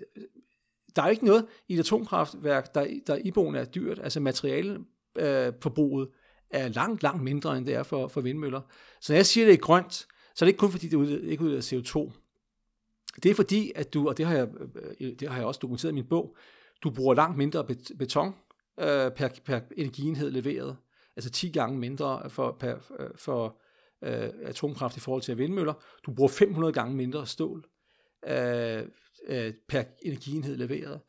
der er jo ikke noget i et atomkraftværk, der, der iboende er dyrt. Altså materialeforbruget uh, forbruget er langt, langt mindre, end det er for, for vindmøller. Så når jeg siger, det er grønt, så er det ikke kun fordi, det udleder- ikke udleder CO2. Det er fordi, at du, og det har jeg, øh, det har jeg også dokumenteret i min bog, du bruger langt mindre beton øh, per, per energienhed leveret. Altså 10 gange mindre for, per, øh, for øh, atomkraft i forhold til vindmøller. Du bruger 500 gange mindre stål øh, øh, per energienhed leveret.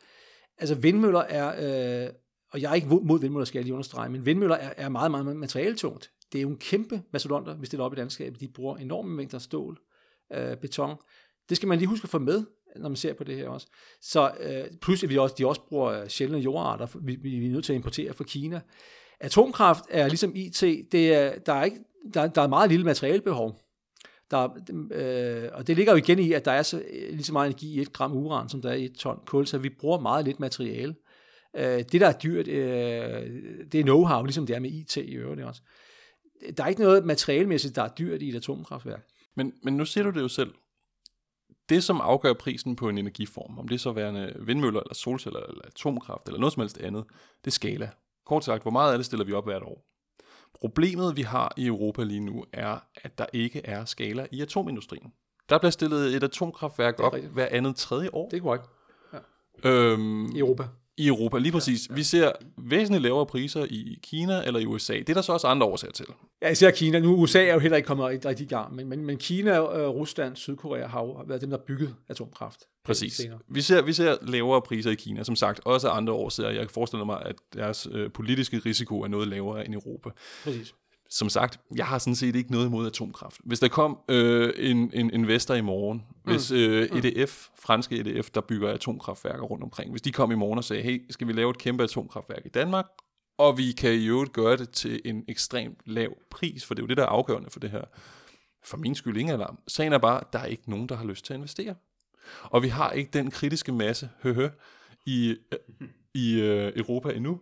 Altså vindmøller er, øh, og jeg er ikke mod vindmøller, skal jeg lige understrege, men vindmøller er, er meget, meget materialetungt. Det er jo en kæmpe mastodonter, vi stiller op i landskabet. De bruger enorme mængder stål, øh, beton. Det skal man lige huske at få med, når man ser på det her også. Så øh, plus at vi også, de også bruger øh, sjældne jordarter, vi, vi, er nødt til at importere fra Kina. Atomkraft er ligesom IT, det er, der, er ikke, der, der er meget lille materialebehov. Der, øh, og det ligger jo igen i, at der er så, øh, lige så meget energi i et gram uran, som der er i et ton kul, så vi bruger meget lidt materiale. Øh, det, der er dyrt, øh, det er know-how, ligesom det er med IT i øvrigt også. Der er ikke noget materialmæssigt, der er dyrt i et atomkraftværk. Men, men nu siger du det jo selv. Det, som afgør prisen på en energiform, om det er så værende vindmøller, eller solceller, eller atomkraft, eller noget som helst andet, det er skala. Kort sagt, hvor meget af det stiller vi op hvert år? Problemet, vi har i Europa lige nu, er, at der ikke er skala i atomindustrien. Der bliver stillet et atomkraftværk op rigtigt. hver andet tredje år. Det er korrekt. Øhm, I Europa. I Europa, lige præcis. Vi ser væsentligt lavere priser i Kina eller i USA. Det er der så også andre årsager til. Ja, især Kina. Nu USA er jo heller ikke kommet rigtig, rigtig i gang, men, men, men Kina, øh, Rusland, Sydkorea har jo været dem, der har bygget atomkraft. Præcis. Senere. Vi ser, vi ser lavere priser i Kina, som sagt, også af andre årsager. Jeg forestiller mig, at deres øh, politiske risiko er noget lavere end i Europa. Præcis. Som sagt, jeg har sådan set ikke noget imod atomkraft. Hvis der kom øh, en, en investor i morgen, mm. hvis øh, EDF, franske EDF, der bygger atomkraftværker rundt omkring, hvis de kom i morgen og sagde, hey, skal vi lave et kæmpe atomkraftværk i Danmark, og vi kan i øvrigt gøre det til en ekstremt lav pris, for det er jo det, der er afgørende for det her. For min skyld ingen alarm. Sagen er bare, at der er ikke nogen, der har lyst til at investere. Og vi har ikke den kritiske masse, høhø, i, i øh, Europa endnu.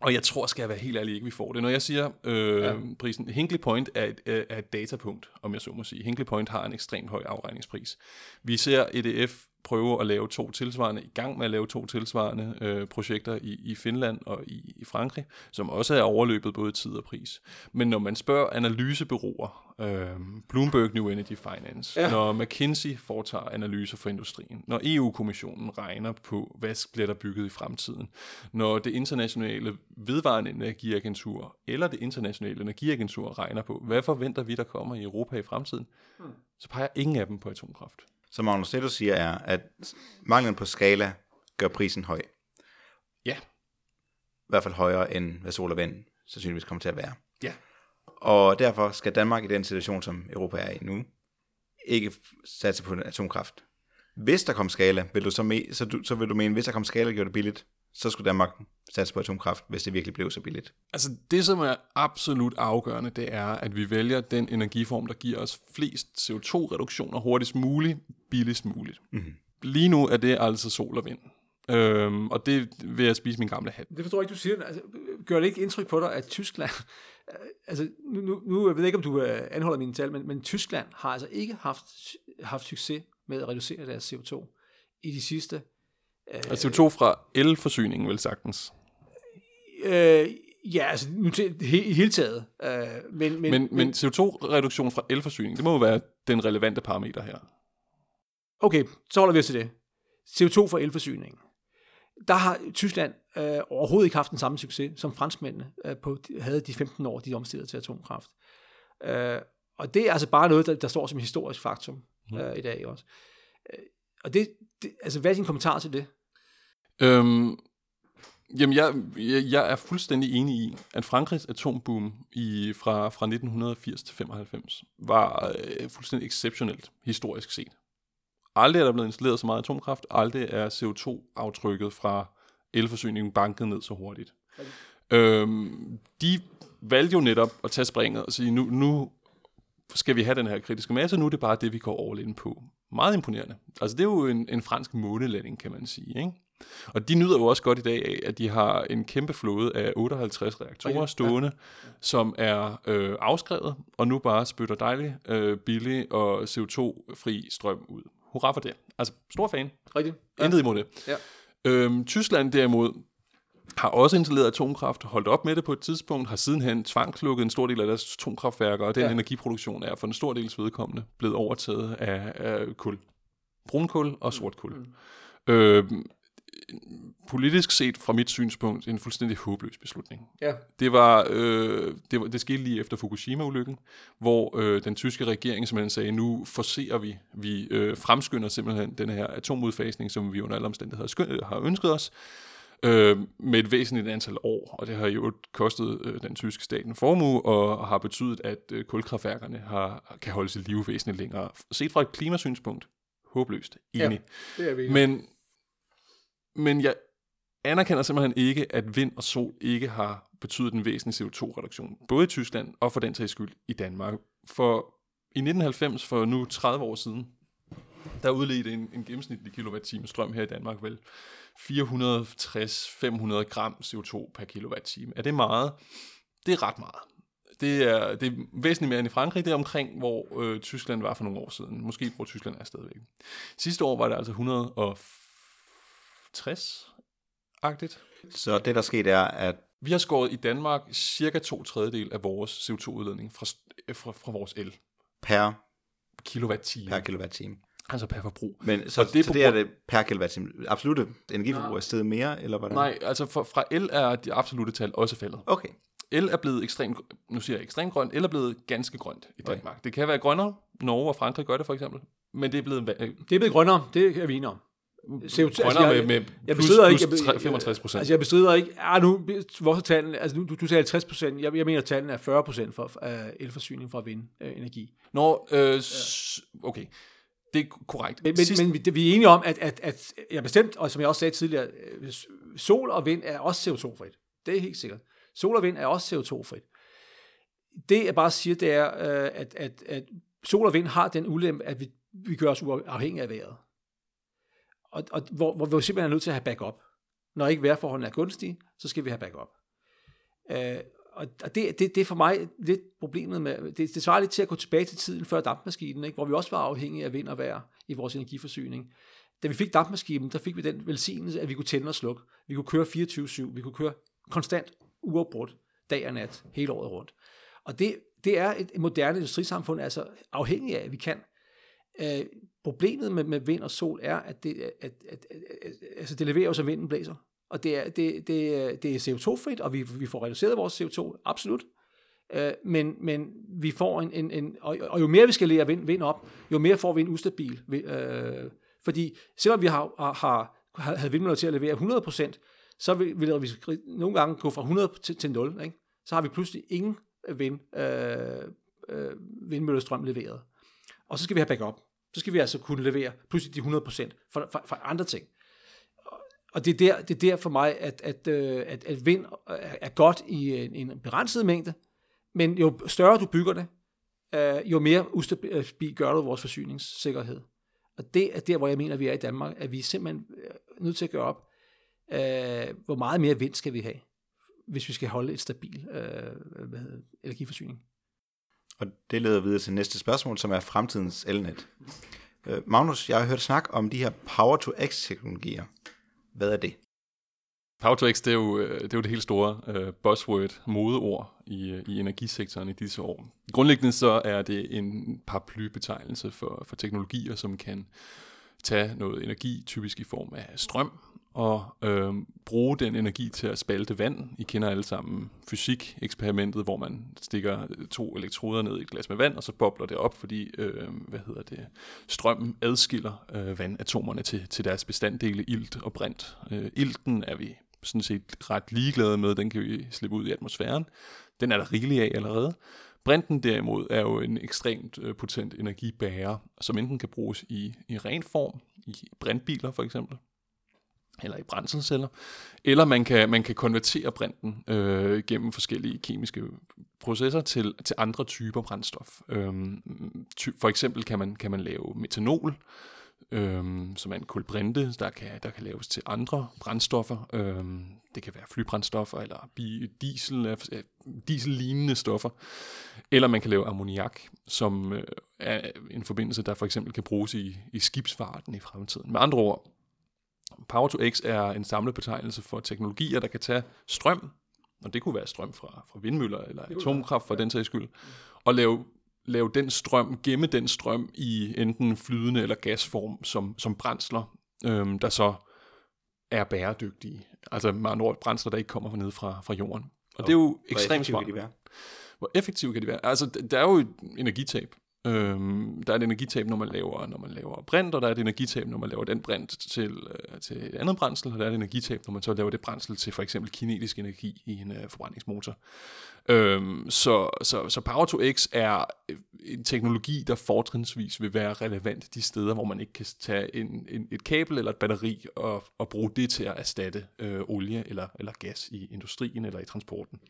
Og jeg tror, skal jeg være helt ærlig, ikke vi får det. Når jeg siger øh, ja. prisen, Hinkley Point er et, er et datapunkt, om jeg så må sige. Hinkley Point har en ekstremt høj afregningspris. Vi ser EDF prøve at lave to tilsvarende, i gang med at lave to tilsvarende øh, projekter i, i Finland og i, i Frankrig, som også er overløbet både tid og pris. Men når man spørger analysebyråer, øh, Bloomberg New Energy Finance, Ja. når McKinsey foretager analyser for industrien, når EU-kommissionen regner på, hvad bliver der bygget i fremtiden, når det internationale vedvarende energiagentur eller det internationale energiagentur regner på, hvad forventer vi, der kommer i Europa i fremtiden, hmm. så peger ingen af dem på atomkraft. Så Magnus, du siger er, at manglen på skala gør prisen høj. Ja. I hvert fald højere end hvad sol og vind sandsynligvis kommer til at være. Ja. Og derfor skal Danmark i den situation, som Europa er i nu, ikke satse på atomkraft. Hvis der kom skala, vil du så, me- så, du, så vil du mene, hvis der kom skala gjorde det billigt, så skulle Danmark satse på atomkraft, hvis det virkelig blev så billigt. Altså det, som er absolut afgørende, det er, at vi vælger den energiform, der giver os flest CO2-reduktioner hurtigst muligt, billigst muligt. Mm-hmm. Lige nu er det altså sol og vind. Øhm, og det vil jeg spise min gamle hat. Det forstår jeg ikke, du siger. Altså, gør det ikke indtryk på dig, at Tyskland... <laughs> altså, nu, nu, nu jeg ved jeg ikke, om du øh, anholder mine tal, men, men Tyskland har altså ikke haft, haft succes med at reducere deres CO2 i de sidste... Øh, altså CO2 fra elforsyningen, vel sagtens? Øh, ja, altså nu til, i hele taget. Øh, men, men, men, men CO2-reduktion fra elforsyning, det må jo være den relevante parameter her. Okay, så holder vi os til det. CO2 fra elforsyningen der har Tyskland øh, overhovedet ikke haft den samme succes, som franskmændene øh, på, havde de 15 år, de omstillede til atomkraft. Øh, og det er altså bare noget, der, der står som historisk faktum mm. øh, i dag også. Øh, og det, det, altså, hvad er din kommentar til det? Øhm, jamen, jeg, jeg, jeg er fuldstændig enig i, at Frankrigs atomboom i, fra, fra 1980 til 95 var øh, fuldstændig exceptionelt, historisk set. Aldrig er der blevet installeret så meget atomkraft, aldrig er CO2-aftrykket fra elforsyningen banket ned så hurtigt. Okay. Øhm, de valgte jo netop at tage springet og sige, nu, nu skal vi have den her kritiske masse, nu er det bare det, vi går all in på. Meget imponerende. Altså det er jo en, en fransk månelanding, kan man sige. Ikke? Og de nyder jo også godt i dag af, at de har en kæmpe flåde af 58 reaktorer okay. stående, ja. som er øh, afskrevet, og nu bare spytter dejlig, øh, billig og CO2-fri strøm ud hurra for det. Altså, stor fan. Rigtigt. Ja. Intet imod det. Ja. Øhm, Tyskland derimod har også installeret atomkraft, holdt op med det på et tidspunkt, har sidenhen tvangslukket en stor del af deres atomkraftværker, og den ja. energiproduktion er for en stor dels vedkommende blevet overtaget af, af kul. Brunkul og sort kul. Mm. Øhm, politisk set fra mit synspunkt en fuldstændig håbløs beslutning. Ja. Det var øh, det, var, det skete lige efter Fukushima-ulykken, hvor øh, den tyske regering simpelthen sagde, nu forser vi, vi øh, fremskynder simpelthen den her atomudfasning, som vi under alle omstændigheder skynd, har ønsket os, øh, med et væsentligt antal år, og det har jo kostet øh, den tyske stat en formue, og har betydet, at øh, kulkraftværkerne har, kan holde sig liv væsentligt længere. Set fra et klimasynspunkt, håbløst, enig. Ja, det er vi. Men men jeg anerkender simpelthen ikke, at vind og sol ikke har betydet en væsentlig CO2-reduktion, både i Tyskland og for den sags skyld i Danmark. For i 1990, for nu 30 år siden, der udledte en, en gennemsnitlig kilowatt-time strøm her i Danmark vel 460-500 gram CO2 per kilowatt-time. Er det meget? Det er ret meget. Det er, det er væsentligt mere end i Frankrig. Det er omkring, hvor øh, Tyskland var for nogle år siden. Måske hvor Tyskland er stadigvæk. Sidste år var det altså 60-agtigt. Så det, der skete, er, at... Vi har skåret i Danmark cirka to tredjedel af vores CO2-udledning fra, fra, fra vores el. Per? Kilowatt-time. Per kilowatt-time. Altså per forbrug. Men så, det, så det er det per kilowatt-time. Absolutte energiforbrug er stedet mere, eller hvordan? Nej, altså for, fra el er de absolute tal også faldet. Okay. El er blevet ekstremt, nu siger jeg ekstremt grønt, el er blevet ganske grønt i Danmark. Okay. Det kan være grønnere, Norge og Frankrig gør det for eksempel, men det er blevet... Det er blevet grønnere, det er vi enige om. CO2, altså jeg, med, med jeg bestrider plus, ikke, plus 65 procent. Altså jeg bestrider ikke, ah, nu, vores tallene, altså du, du sagde 50 procent, jeg, jeg mener, at tallene er 40 procent for uh, elforsyning fra vindenergi. Nå, øh, okay. Det er korrekt. Men, men, men vi, vi er enige om, at, at, at jeg bestemt, og som jeg også sagde tidligere, øh, sol og vind er også CO2-frit. Det er helt sikkert. Sol og vind er også CO2-frit. Det jeg bare siger, det er, øh, at, at, at sol og vind har den ulempe, at vi, vi gør os uafhængige af vejret og, og hvor, hvor vi simpelthen er nødt til at have backup. Når ikke vejrforholdene er gunstige, så skal vi have backup. Øh, og det, det, det er for mig lidt problemet med, det, det svarer lidt til at gå tilbage til tiden før dampmaskinen, ikke? hvor vi også var afhængige af vind og vejr i vores energiforsyning. Da vi fik dampmaskinen, der fik vi den velsignelse, at vi kunne tænde og slukke. Vi kunne køre 24-7, vi kunne køre konstant, uafbrudt, dag og nat, hele året rundt. Og det, det er et moderne industrisamfund, altså afhængig af, at vi kan. Øh, problemet med, med vind og sol er, at det, at, at, at, at, altså det leverer jo, så vinden blæser. Og det er, det, det, det er CO2-frit, og vi, vi får reduceret vores CO2, absolut. Øh, men, men vi får en, en, en og, og jo mere vi skal lære vind, vind op, jo mere får vi en ustabil. Øh, fordi selvom vi har, har, har havde vindmøller til at levere 100%, så vil, vil vi nogle gange gå fra 100 til, til 0. Ikke? Så har vi pludselig ingen vind, øh, øh, vindmøllestrøm leveret. Og så skal vi have backup. Så skal vi altså kunne levere pludselig de 100% for, for, for andre ting. Og det er, der, det er der for mig, at, at, øh, at, at vind er godt i en, en begrænset mængde, men jo større du bygger det, øh, jo mere ustabil gør du vores forsyningssikkerhed. Og det er der, hvor jeg mener, at vi er i Danmark, at vi er simpelthen øh, nødt til at gøre op, øh, hvor meget mere vind skal vi have, hvis vi skal holde et stabil øh, hvad hedder, energiforsyning. Og det leder videre til næste spørgsmål, som er fremtidens elnet. Øh, Magnus, jeg har hørt snak om de her Power-to-X-teknologier. Hvad er det? Power to X, det er jo øh, det, er jo det helt store uh, buzzword, modeord i, i energisektoren i disse år. Grundlæggende så er det en paraplybetegnelse for, for teknologier, som kan tage noget energi, typisk i form af strøm, og øh, bruge den energi til at spalte vand. I kender alle sammen fysik-eksperimentet, hvor man stikker øh, to elektroder ned i et glas med vand, og så bobler det op, fordi øh, hvad hedder det, strømmen adskiller øh, vandatomerne til, til deres bestanddele ilt og brint. Øh, ilten er vi sådan set ret ligeglade med, den kan vi slippe ud i atmosfæren. Den er der rigeligt af allerede. Brinten derimod er jo en ekstremt øh, potent energibærer, som enten kan bruges i, i ren form, i brintbiler for eksempel, eller i brændselsceller, eller man kan, man kan konvertere brinten øh, gennem forskellige kemiske processer til, til andre typer brændstof. Øhm, ty, for eksempel kan man, kan man lave metanol, øhm, som er en kulbrinte, der kan, der kan laves til andre brændstoffer. Øhm, det kan være flybrændstoffer eller diesel, øh, diesel-lignende stoffer. Eller man kan lave ammoniak, som øh, er en forbindelse, der for eksempel kan bruges i, i skibsfarten i fremtiden. Med andre ord, Power to X er en samlet betegnelse for teknologier, der kan tage strøm, og det kunne være strøm fra, fra vindmøller eller atomkraft for ja. den sags skyld, og lave, lave den strøm, gemme den strøm i enten flydende eller gasform som, som brændsler, øhm, der så er bæredygtige. Altså med andre ord, brændsler, der ikke kommer ned fra, fra jorden. Og, og det er jo ekstremt smart. Hvor effektive kan de være? Altså, der er jo et energitab. Øhm, der er et energitab, når man laver, når man laver brint, og der er et energitab, når man laver den brint til, øh, til et andet brændsel, og der er et energitab, når man så laver det brændsel til for eksempel kinetisk energi i en øh, forbrændingsmotor. Øhm, så, så, så Power to X er øh, en teknologi, der fortrinsvis vil være relevant de steder, hvor man ikke kan tage en, en, et kabel eller et batteri og, og bruge det til at erstatte øh, olie eller, eller gas i industrien eller i transporten.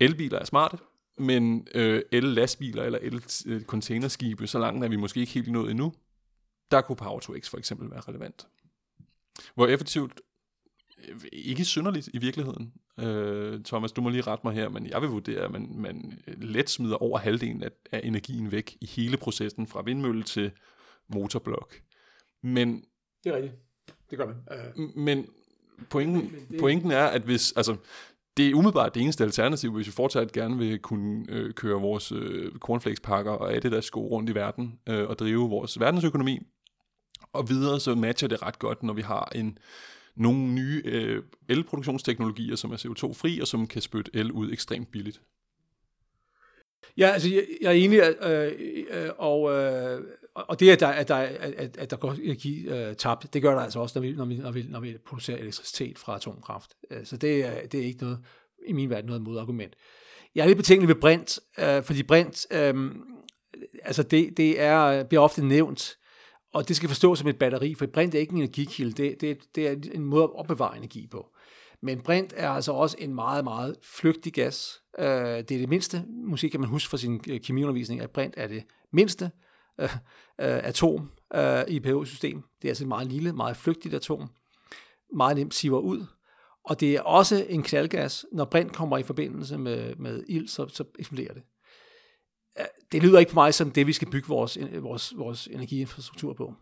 Elbiler er smarte, men øh, el-lastbiler eller el-containerskibe, så langt er vi måske ikke helt nået endnu, der kunne Power to X for eksempel være relevant. Hvor effektivt, øh, ikke synderligt i virkeligheden. Øh, Thomas, du må lige rette mig her, men jeg vil vurdere, at man, man let smider over halvdelen af, af energien væk i hele processen fra vindmølle til motorblok. Men, det er rigtigt. Det gør man. Uh, men pointen, pointen er, at hvis, altså, det er umiddelbart det eneste alternativ, hvis vi fortsat gerne vil kunne øh, køre vores øh, cornflakespakker og af det der sko rundt i verden øh, og drive vores verdensøkonomi. Og videre så matcher det ret godt, når vi har en nogle nye øh, elproduktionsteknologier, som er CO2-fri og som kan spytte el ud ekstremt billigt. Ja, altså jeg, jeg er enig, øh, øh, og, øh, og det, at der, at der, at, at der går energi øh, tabt, det gør der altså også, når vi, når vi, når vi, når vi producerer elektricitet fra atomkraft. Øh, så det er, det er ikke noget, i min verden, noget modargument. Jeg er lidt betænkelig ved brint, øh, fordi brint, øh, altså det, det er, bliver ofte nævnt, og det skal forstås som et batteri, for brint er ikke en energikilde, det, det, det er en måde at opbevare energi på. Men brint er altså også en meget, meget flygtig gas. Øh, det er det mindste, måske kan man huske fra sin øh, kemiundervisning, at brint er det mindste øh, øh atom øh, i pH-system. Det er altså et meget lille, meget flygtigt atom. Meget nemt siver ud. Og det er også en knaldgas. Når brint kommer i forbindelse med, med ild, så, så eksploderer det. Det lyder ikke på mig som det, vi skal bygge vores, vores, vores energiinfrastruktur på.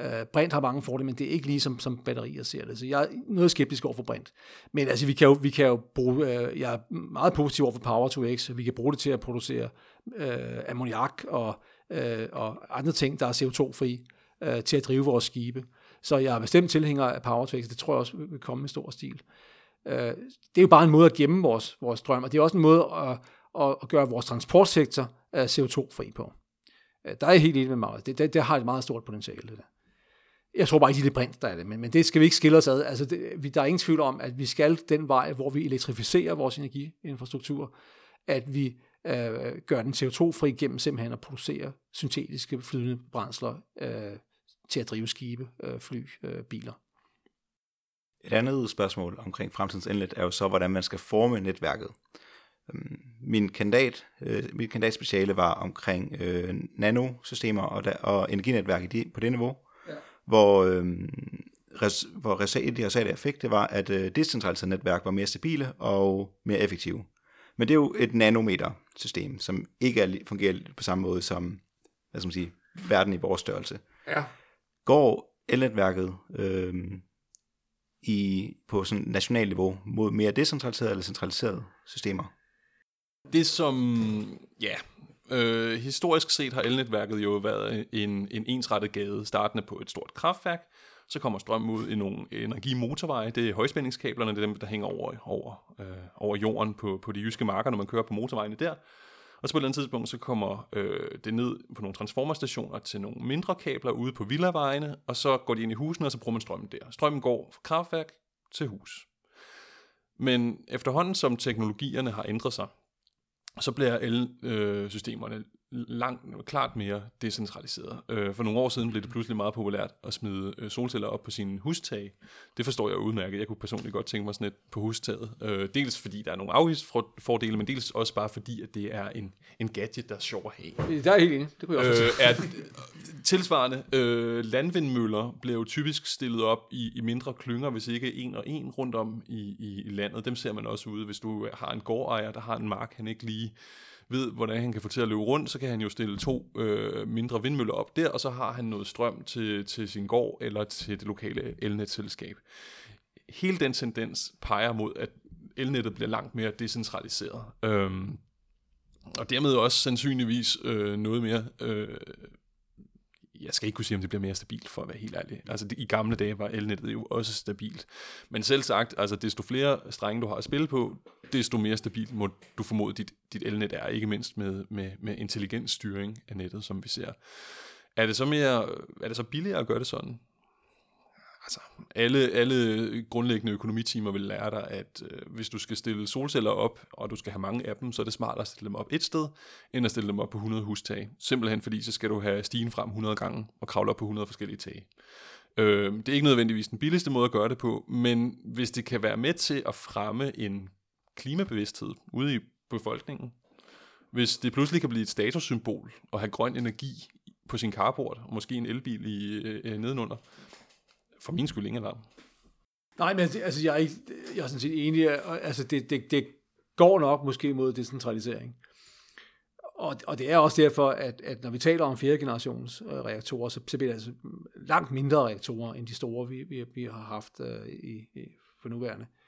Uh, brint har mange fordele, men det er ikke lige som, som batterier ser det. Så jeg er noget skeptisk over for brint. Men altså, vi kan jo, vi kan jo bruge, uh, jeg er meget positiv over for Power to X. Vi kan bruge det til at producere uh, ammoniak og, uh, og andre ting, der er CO2-fri, uh, til at drive vores skibe. Så jeg er bestemt tilhænger af Power to X. Det tror jeg også vil komme i stor stil. Uh, det er jo bare en måde at gemme vores, vores drøm, og det er også en måde at, at, at gøre vores transportsektor uh, CO2-fri på. Uh, der er jeg helt enig med mig. Det, det, det har et meget stort potentiale, det der. Jeg tror bare ikke, det er brint, der er det, men, men det skal vi ikke skille os ad. Altså, det, vi, der er ingen tvivl om, at vi skal den vej, hvor vi elektrificerer vores energiinfrastruktur, at vi øh, gør den CO2-fri gennem simpelthen at producere syntetiske flydende brændsler øh, til at drive skibe, øh, fly, øh, biler. Et andet spørgsmål omkring fremtidens elnet er jo så, hvordan man skal forme netværket. Øhm, min kandidat, øh, mit kandidatspeciale var omkring øh, nanosystemer og, der, og energinetværk i de, på det niveau hvor, øh, res, hvor res, et af de resultater, jeg fik, det var, at øh, decentraliserede netværk var mere stabile og mere effektive. Men det er jo et nanometer-system, som ikke er, fungerer på samme måde som hvad skal man sige, verden i vores størrelse. Ja. Går elnetværket øh, i, på sådan national niveau mod mere decentraliserede eller centraliserede systemer? Det som, ja, øh, historisk set har elnetværket jo været en, en ensrettet gade, startende på et stort kraftværk, så kommer strøm ud i nogle energimotorveje. Det er højspændingskablerne, det er dem, der hænger over, over, øh, over jorden på, på de jyske marker, når man kører på motorvejene der. Og så på et eller andet tidspunkt, så kommer øh, det ned på nogle transformerstationer til nogle mindre kabler ude på villavejene, og så går de ind i husene, og så bruger man strømmen der. Strømmen går fra kraftværk til hus. Men efterhånden som teknologierne har ændret sig, så bliver el-systemerne øh, langt, klart mere decentraliseret. Øh, for nogle år siden blev det pludselig meget populært at smide øh, solceller op på sine hustag. Det forstår jeg udmærket. Jeg kunne personligt godt tænke mig sådan et på hustaget. Øh, dels fordi der er nogle afgiftsfordele, men dels også bare fordi, at det er en, en gadget, der er sjov at have. Der er helt enig. Det kunne jeg også øh, er, Tilsvarende, øh, landvindmøller jo typisk stillet op i, i mindre klynger, hvis ikke en og en rundt om i, i, i landet. Dem ser man også ude, hvis du har en gårdejer, der har en mark, han ikke lige ved, hvordan han kan få til at løbe rundt, så kan han jo stille to øh, mindre vindmøller op der, og så har han noget strøm til, til sin gård eller til det lokale elnetselskab. Hele den tendens peger mod, at elnettet bliver langt mere decentraliseret. Øhm, og dermed også sandsynligvis øh, noget mere øh, jeg skal ikke kunne sige, om det bliver mere stabilt, for at være helt ærlig. Altså, i gamle dage var elnettet jo også stabilt. Men selv sagt, altså, desto flere strenge du har at spille på, desto mere stabilt må du formode, dit, dit elnet er, ikke mindst med, med, med intelligent styring af nettet, som vi ser. Er det så mere, er det så billigere at gøre det sådan? altså, alle, alle grundlæggende økonomitimer vil lære dig, at øh, hvis du skal stille solceller op, og du skal have mange af dem, så er det smartere at stille dem op et sted, end at stille dem op på 100 hustag. Simpelthen fordi, så skal du have stigen frem 100 gange og kravle op på 100 forskellige tage. Øh, det er ikke nødvendigvis den billigste måde at gøre det på, men hvis det kan være med til at fremme en klimabevidsthed ude i befolkningen, hvis det pludselig kan blive et statussymbol at have grøn energi på sin carport, og måske en elbil i, øh, nedenunder, for min skyld ingen alarm. Nej, men altså, jeg er, ikke, jeg er sådan set enig. Altså, det, det, det går nok måske mod decentralisering. Og, og det er også derfor, at, at når vi taler om fjerde generations øh, reaktorer, så, så bliver det altså langt mindre reaktorer, end de store, vi, vi, vi har haft øh, i, i, for nuværende. Øh,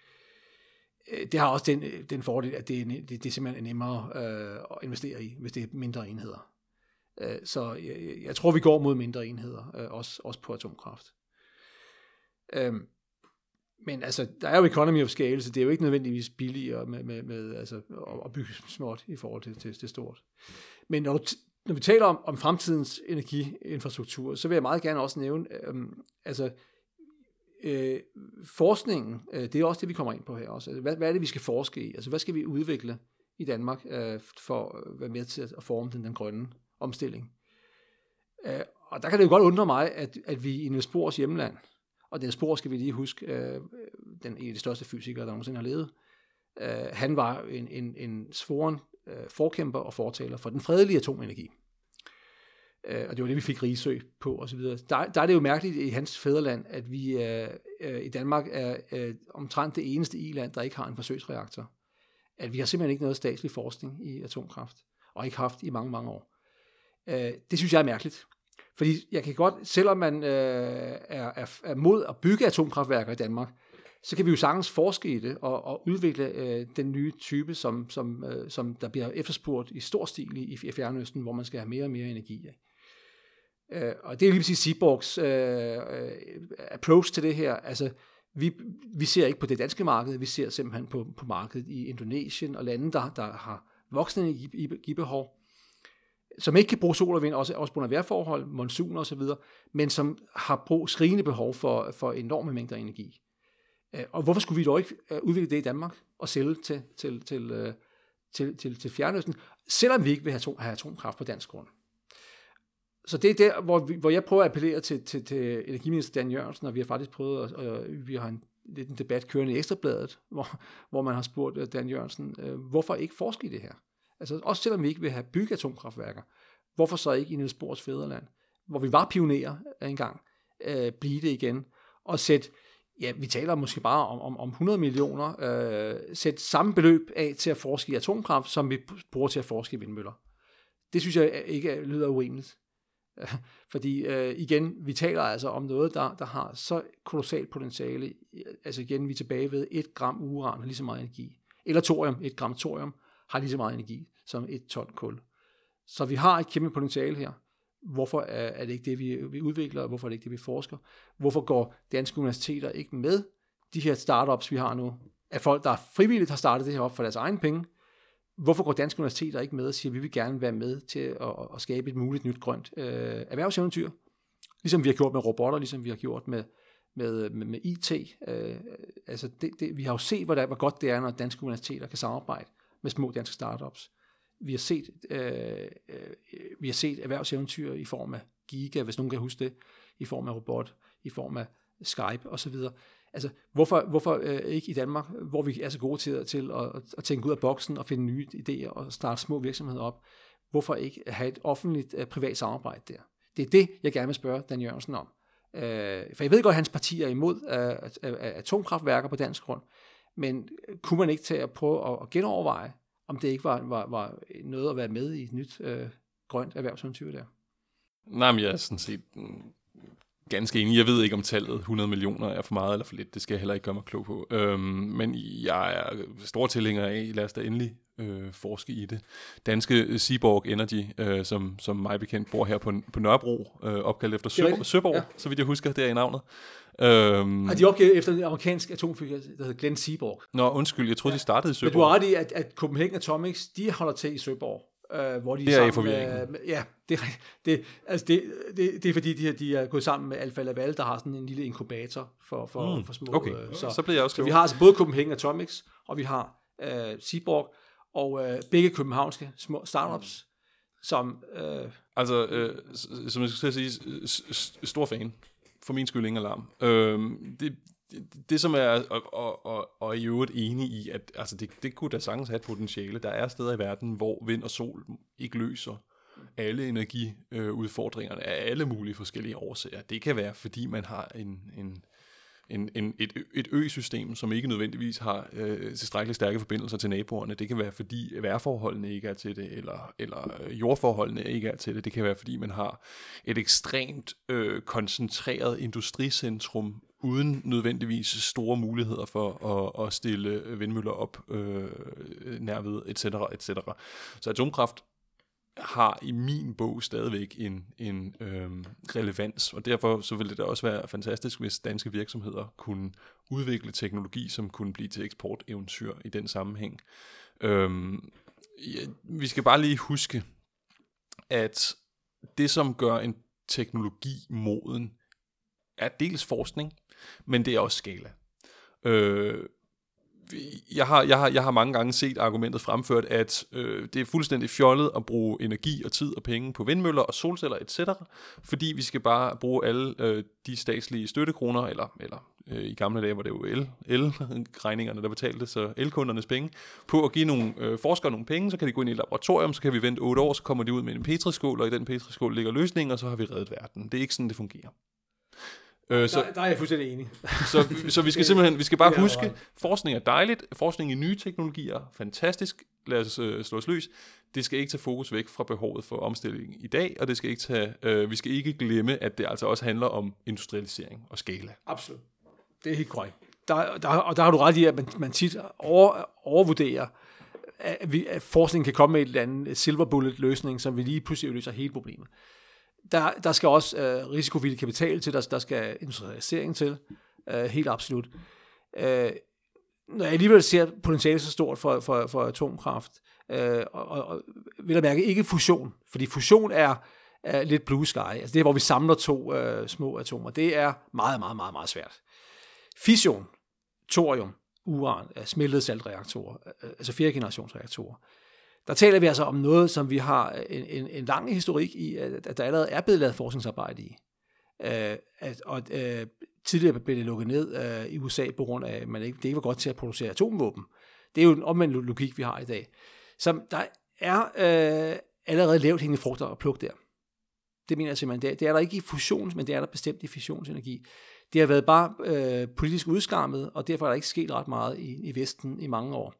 Øh, det har også den, øh, den fordel, at det, det, det er simpelthen nemmere øh, at investere i, hvis det er mindre enheder. Øh, så jeg, jeg tror, vi går mod mindre enheder, øh, også, også på atomkraft. Øh, men altså, der er jo economy of scale, så det er jo ikke nødvendigvis billigere med, med, med altså, at bygge småt i forhold til, til, til stort. Men når, du når vi taler om, om fremtidens energiinfrastruktur, så vil jeg meget gerne også nævne, øh, altså, øh, forskningen, øh, det er også det, vi kommer ind på her også. Altså, hvad, hvad er det, vi skal forske i? Altså, hvad skal vi udvikle i Danmark øh, for at være med til at forme den, den grønne omstilling? Øh, og der kan det jo godt undre mig, at, at vi i Niels Bohrs hjemland, og den spor skal vi lige huske, øh, den en af de største fysikere, der nogensinde har levet. Øh, han var en, en, en svoren øh, forkæmper og fortaler for den fredelige atomenergi. Øh, og det var det, vi fik Rigsø på osv. Der, der er det jo mærkeligt i hans fædreland, at vi øh, øh, i Danmark er øh, omtrent det eneste i-land, der ikke har en forsøgsreaktor. At vi har simpelthen ikke noget statslig forskning i atomkraft, og ikke haft i mange, mange år. Øh, det synes jeg er mærkeligt. Fordi jeg kan godt, selvom man øh, er, er, er mod at bygge atomkraftværker i Danmark, så kan vi jo sagtens forske i det og, og udvikle øh, den nye type, som, som, øh, som der bliver efterspurgt i stor stil i, i Fjernøsten, hvor man skal have mere og mere energi Ikke? Øh, og det er lige præcis Seaborgs øh, øh, approach til det her. Altså, vi, vi ser ikke på det danske marked, vi ser simpelthen på, på markedet i Indonesien og lande, der, der har voksne energibehov som ikke kan bruge sol og vind, også, også på grund af vejrforhold, monsuner osv., men som har brug, skrigende behov for, for enorme mængder energi. Øh, og hvorfor skulle vi dog ikke øh, udvikle det i Danmark og sælge til, til, til, til, til, til, til Fjernøsten, selvom vi ikke vil have, atom, have atomkraft på dansk grund. Så det er der, hvor, vi, hvor jeg prøver at appellere til, til, til energiminister Dan Jørgensen, og vi har faktisk prøvet, at, og vi har en, lidt en debat kørende i Ekstrabladet, hvor, hvor man har spurgt øh, Dan Jørgensen, øh, hvorfor ikke forske i det her? Altså også selvom vi ikke vil have bygget atomkraftværker, hvorfor så ikke i Niels Bohrs fædreland, hvor vi var pionerer engang, øh, blive det igen, og sætte ja, vi taler måske bare om, om, om 100 millioner, øh, sætte samme beløb af til at forske i atomkraft, som vi bruger til at forske i vindmøller. Det synes jeg ikke lyder urimeligt. <laughs> Fordi øh, igen, vi taler altså om noget, der, der har så kolossalt potentiale. Altså igen, vi er tilbage ved, et gram uran har lige så meget energi. Eller thorium, et gram thorium har lige så meget energi som et ton kul. Så vi har et kæmpe potentiale her. Hvorfor er, er det ikke det, vi, vi udvikler, og hvorfor er det ikke det, vi forsker? Hvorfor går danske universiteter ikke med de her startups, vi har nu, af folk, der frivilligt har startet det her op for deres egen penge? Hvorfor går danske universiteter ikke med og siger, at vi vil gerne være med til at, at skabe et muligt nyt grønt øh, erhvervseventyr? Ligesom vi har gjort med robotter, ligesom vi har gjort med, med, med, med IT. Øh, altså det, det, vi har jo set, hvor, der, hvor godt det er, når danske universiteter kan samarbejde med små danske startups vi har set, øh, øh, vi har set erhvervseventyr i form af Giga, hvis nogen kan huske det, i form af robot, i form af Skype osv. Altså, hvorfor, hvorfor øh, ikke i Danmark, hvor vi er så gode til, til at, at tænke ud af boksen og finde nye idéer og starte små virksomheder op, hvorfor ikke have et offentligt øh, privat samarbejde der? Det er det, jeg gerne vil spørge Dan Jørgensen om. Øh, for jeg ved godt, at hans parti er imod øh, atomkraftværker på dansk grund, men øh, kunne man ikke tage at prøve at, at genoverveje, om det ikke var, var, var noget at være med i et nyt øh, grønt erhvervseventyr der. Nej, men jeg er sådan set mm, ganske enig. Jeg ved ikke, om tallet 100 millioner er for meget eller for lidt. Det skal jeg heller ikke gøre mig klog på. Øhm, men jeg er stor tilhænger af, lad os da endelig øh, forske i det. Danske Seaborg Energy, øh, som, som mig bekendt bor her på, på Nørrebro, øh, opkaldt efter Søborg, Søborg ja. så vidt jeg husker, det er i navnet. Øhm, og de opgav efter en amerikansk atomfysiker, der hedder Glenn Seaborg. Nå, undskyld, jeg troede, ja. de startede i Søborg. Men du har ret i, at, at Copenhagen Atomics, de holder til i Søborg. Øh, hvor de det er, sammen med, med, ja, det, det, altså det, det, det er fordi, de, de er gået sammen med Alfa Laval, der har sådan en lille inkubator for, for, mm, for små. Okay, øh, så, så bliver jeg også Så vi har altså både Copenhagen Atomics, og vi har øh, Seaborg, og øh, begge københavnske små startups, som... Øh, altså, øh, som jeg skal sige, stor fan for min skyld ingen alarm. Øhm, det, det, det som er, og, og, og, og i øvrigt enig i, at altså det, det kunne da sagtens have et potentiale. Der er steder i verden, hvor vind og sol ikke løser alle energiudfordringerne af alle mulige forskellige årsager. Det kan være, fordi man har en, en en, en, et, et ø-system, som ikke nødvendigvis har øh, tilstrækkeligt stærke forbindelser til naboerne. Det kan være, fordi vejrforholdene ikke er til det, eller, eller øh, jordforholdene ikke er til det. Det kan være, fordi man har et ekstremt øh, koncentreret industricentrum, uden nødvendigvis store muligheder for at, at stille vindmøller op øh, nærved, etc., etc. Så atomkraft har i min bog stadigvæk en, en øh, relevans, og derfor så ville det da også være fantastisk, hvis danske virksomheder kunne udvikle teknologi, som kunne blive til eksporteventyr i den sammenhæng. Øh, ja, vi skal bare lige huske, at det, som gør en teknologi moden, er dels forskning, men det er også skala. Øh, jeg har, jeg, har, jeg har mange gange set argumentet fremført, at øh, det er fuldstændig fjollet at bruge energi og tid og penge på vindmøller og solceller etc., fordi vi skal bare bruge alle øh, de statslige støttekroner, eller, eller øh, i gamle dage var det jo el, el-regningerne, der betalte, så elkundernes penge, på at give nogle øh, forskere nogle penge, så kan de gå ind i et laboratorium, så kan vi vente otte år, så kommer de ud med en petriskål, og i den petriskål ligger løsningen, og så har vi reddet verden. Det er ikke sådan, det fungerer. Øh, så, der, der er jeg fuldstændig enig. så, så vi skal simpelthen, vi skal bare huske, forskning er dejligt, forskning i nye teknologier fantastisk, lad os øh, slå os løs. Det skal ikke tage fokus væk fra behovet for omstilling i dag, og det skal ikke tage, øh, vi skal ikke glemme, at det altså også handler om industrialisering og skala. Absolut. Det er helt korrekt. Der, der, og der har du ret i, at man, man tit over, overvurderer, at, vi, at forskningen kan komme med et eller andet silver bullet løsning, som vi lige pludselig løser hele problemet der, der skal også øh, risikovillig kapital til, der, der skal industrialisering til, øh, helt absolut. Øh, når jeg alligevel ser potentiale så stort for, for, for atomkraft, øh, og, og vil jeg mærke ikke fusion, fordi fusion er, er lidt blue sky, altså det er, hvor vi samler to øh, små atomer, det er meget, meget, meget, meget svært. Fission, thorium, uran, smeltede saltreaktorer, øh, altså fjerde generationsreaktorer, der taler vi altså om noget, som vi har en, en, en lang historik i, at, at der allerede er blevet lavet forskningsarbejde i. Øh, at, og øh, tidligere blev det lukket ned øh, i USA på grund af, at man ikke, det ikke var godt til at producere atomvåben. Det er jo en omvendt logik, vi har i dag. Så der er øh, allerede lavt hængende frugter at plukke der. Det mener jeg simpelthen. Det, det er der ikke i fusions, men det er der bestemt i fissionsenergi. Det har været bare øh, politisk udskammet, og derfor er der ikke sket ret meget i, i Vesten i mange år.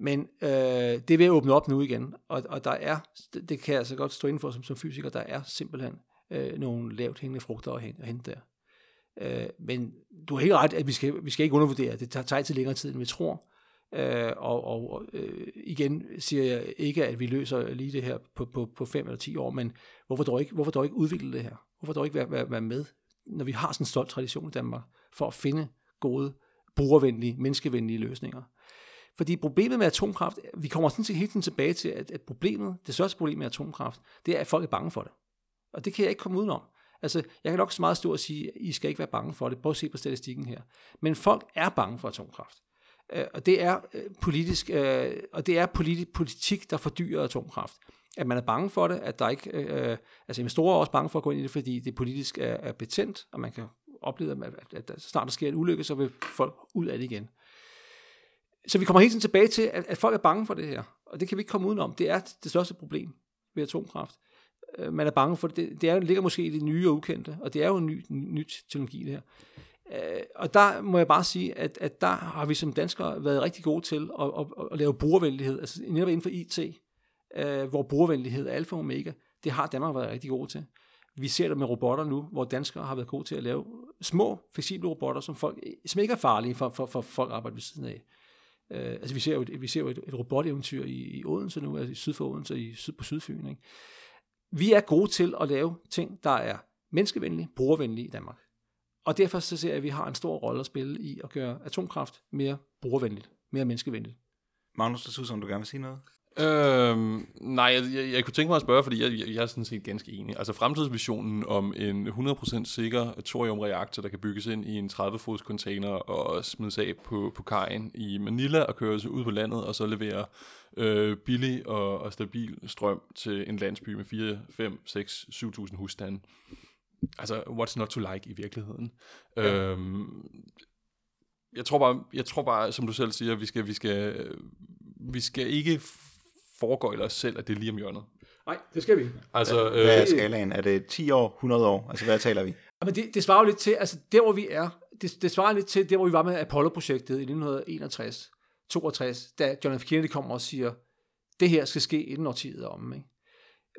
Men øh, det er ved at åbne op nu igen, og, og der er, det kan jeg altså godt stå inden for som, som fysiker, der er simpelthen øh, nogle lavt hængende frugter at hente, at hente der. Øh, men du har helt ret, at vi skal, vi skal ikke undervurdere, det tager, tager til længere tid, end vi tror. Øh, og og øh, igen siger jeg ikke, at vi løser lige det her på, på, på fem eller ti år, men hvorfor dog ikke, hvorfor dog ikke udvikle det her? Hvorfor dog ikke være, være, være med, når vi har sådan en stolt tradition i Danmark, for at finde gode, brugervenlige, menneskevenlige løsninger? Fordi problemet med atomkraft, vi kommer sådan set hele tiden tilbage til, at, at problemet, det største problem med atomkraft, det er, at folk er bange for det. Og det kan jeg ikke komme udenom. Altså, jeg kan nok så meget stå og sige, at I skal ikke være bange for det. Prøv at se på statistikken her. Men folk er bange for atomkraft. Øh, og det er øh, politisk, øh, og det er politik, politik, der fordyrer atomkraft. At man er bange for det, at der ikke, altså investorer er også bange for at gå ind i det, fordi det politisk er, er betændt, og man kan opleve, at, at, at snart der sker en ulykke, så vil folk ud af det igen. Så vi kommer helt tiden tilbage til, at, at folk er bange for det her, og det kan vi ikke komme udenom. Det er det største problem ved atomkraft. Øh, man er bange for det. Det er, ligger måske i det nye og ukendte, og det er jo en ny, ny teknologi det her. Øh, og der må jeg bare sige, at, at der har vi som danskere været rigtig gode til at, at, at lave brugervenlighed, altså netop inden for IT, øh, hvor brugervenlighed er alfa og omega, det har Danmark været rigtig gode til. Vi ser det med robotter nu, hvor danskere har været gode til at lave små, fleksible robotter, som, folk, som ikke er farlige for, for, for folk at arbejde ved siden af. Øh, altså vi ser jo, et, vi ser jo et, et roboteventyr i, i Odense nu, altså syd for Odense, i syd, på Sydfyn. Ikke? Vi er gode til at lave ting, der er menneskevenlige, brugervenlige i Danmark. Og derfor så ser jeg, at vi har en stor rolle at spille i at gøre atomkraft mere brugervenligt, mere menneskevenligt. Magnus, det synes som du gerne vil sige noget? Øhm, nej, jeg, jeg, jeg kunne tænke mig at spørge, fordi jeg, jeg, jeg er sådan set ganske enig. Altså fremtidsvisionen om en 100% sikker thoriumreaktor, der kan bygges ind i en 30-fods container og smides af på, på kajen i Manila og køres ud på landet og så levere øh, billig og, og stabil strøm til en landsby med 4, 5, 6, 7.000 husstande altså, what's not to like i virkeligheden. Ja. Øhm, jeg tror bare, jeg tror bare, som du selv siger, vi skal, vi skal, vi skal ikke foregøjle os selv, at det er lige om hjørnet. Nej, det skal vi Altså, hvad, øh, hvad er skalaen? Er det 10 år, 100 år? Altså, hvad taler vi? Men det, det svarer jo lidt til, altså der hvor vi er, det, det svarer lidt til der, hvor vi var med Apollo-projektet i 1961, 62, da John F. Kennedy kommer og siger, det her skal ske inden årtiet om. Ikke?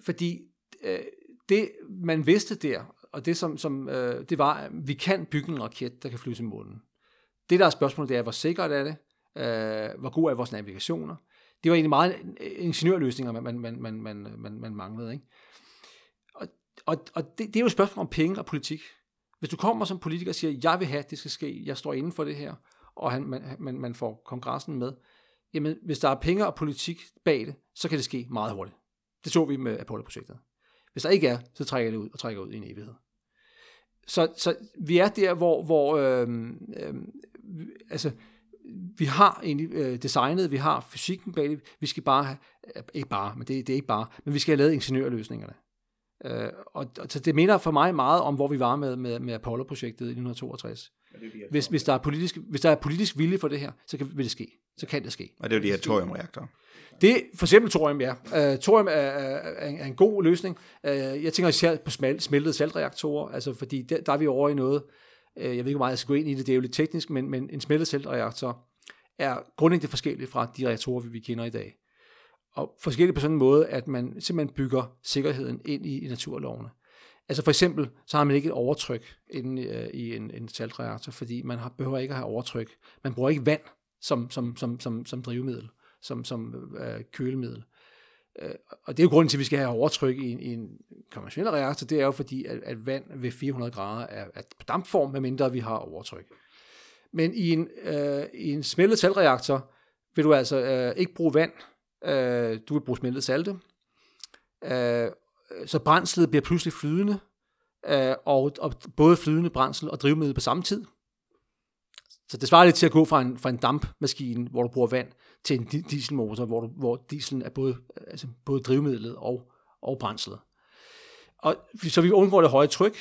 Fordi øh, det, man vidste der, og det, som, som, øh, det var, at vi kan bygge en raket, der kan flyve til månen. Det, der er spørgsmålet, det er, hvor sikkert er det? Øh, hvor god er vores navigationer? Det var egentlig meget øh, ingeniørløsninger, man, man, man, man, man, man manglede. Ikke? Og, og, og det, det er jo et spørgsmål om penge og politik. Hvis du kommer som politiker og siger, jeg vil have, at det skal ske, jeg står inden for det her, og han, man, man, man får kongressen med, jamen hvis der er penge og politik bag det, så kan det ske meget hurtigt. Det så vi med Apollo-projektet. Hvis der ikke er, så trækker det ud og trækker ud i en evighed. Så, så vi er der, hvor, hvor øh, øh, altså, vi har egentlig øh, designet, vi har fysikken bag det, vi skal bare have, ikke bare, men det, det er ikke bare, men vi skal have lavet ingeniørløsningerne. Øh, og, og så det minder for mig meget om, hvor vi var med, med, med Apollo-projektet i 1962. Hvis, hvis, der er politisk, hvis der er politisk vilje for det her, så kan, vil det ske. Så kan det ske. Og det er jo de her thoriumreaktorer. Det, for eksempel thorium, ja. Uh, thorium er, er, er en god løsning. Uh, jeg tænker især på smeltede saltreaktorer, altså fordi der, der er vi over i noget, uh, Øh, jeg ved ikke, hvor meget jeg skal gå ind i det, det er jo lidt teknisk, men, men en smeltet er grundlæggende forskellig fra de reaktorer, vi kender i dag. Og forskellig på sådan en måde, at man simpelthen bygger sikkerheden ind i, i naturlovene. Altså for eksempel, så har man ikke et overtryk inde øh, i en, en saltreaktor, fordi man har, behøver ikke at have overtryk. Man bruger ikke vand som, som, som, som, som drivmiddel som, som øh, kølemiddel. Øh, og det er jo grunden til, at vi skal have overtryk i en, i en konventionel reaktor, det er jo fordi, at, at vand ved 400 grader er, er på dampform, medmindre vi har overtryk. Men i en, øh, i en smeltet saltreaktor vil du altså øh, ikke bruge vand, øh, du vil bruge smeltet salte, øh, så brændslet bliver pludselig flydende, øh, og, og både flydende brændsel og drivmiddel på samme tid. Så det svarer lidt til at gå fra en, fra en dampmaskine, hvor du bruger vand, til en dieselmotor, hvor, du, hvor dieselen er både, altså både drivmidlet og, og brændslet. Og, så vi undgår det høje tryk.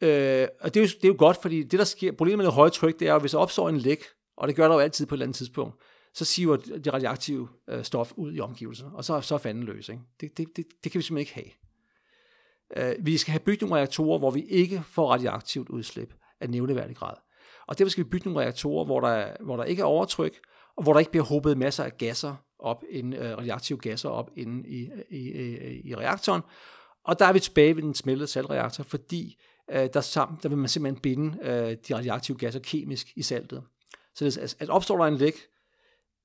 Øh, og det er, jo, det er jo godt, fordi det, der sker, problemet med det høje tryk, det er, at hvis der opstår en læk, og det gør der jo altid på et eller andet tidspunkt, så siver det radioaktive øh, stof ud i omgivelserne, og så, så er fanden løs. Ikke? Det, det, det, det kan vi simpelthen ikke have. Øh, vi skal have bygget nogle reaktorer, hvor vi ikke får radioaktivt udslip af nævneværdig grad. Og derfor skal vi bygge nogle reaktorer, hvor der, hvor der ikke er overtryk, og hvor der ikke bliver håbet masser af gasser op, inden, øh, radioaktive gasser op inde i, i, i, i reaktoren. Og der er vi tilbage ved den smeltede saltreaktor, fordi øh, der, sammen, der vil man simpelthen binde øh, de radioaktive gasser kemisk i saltet. Så det, at, altså, at opstår der en læk,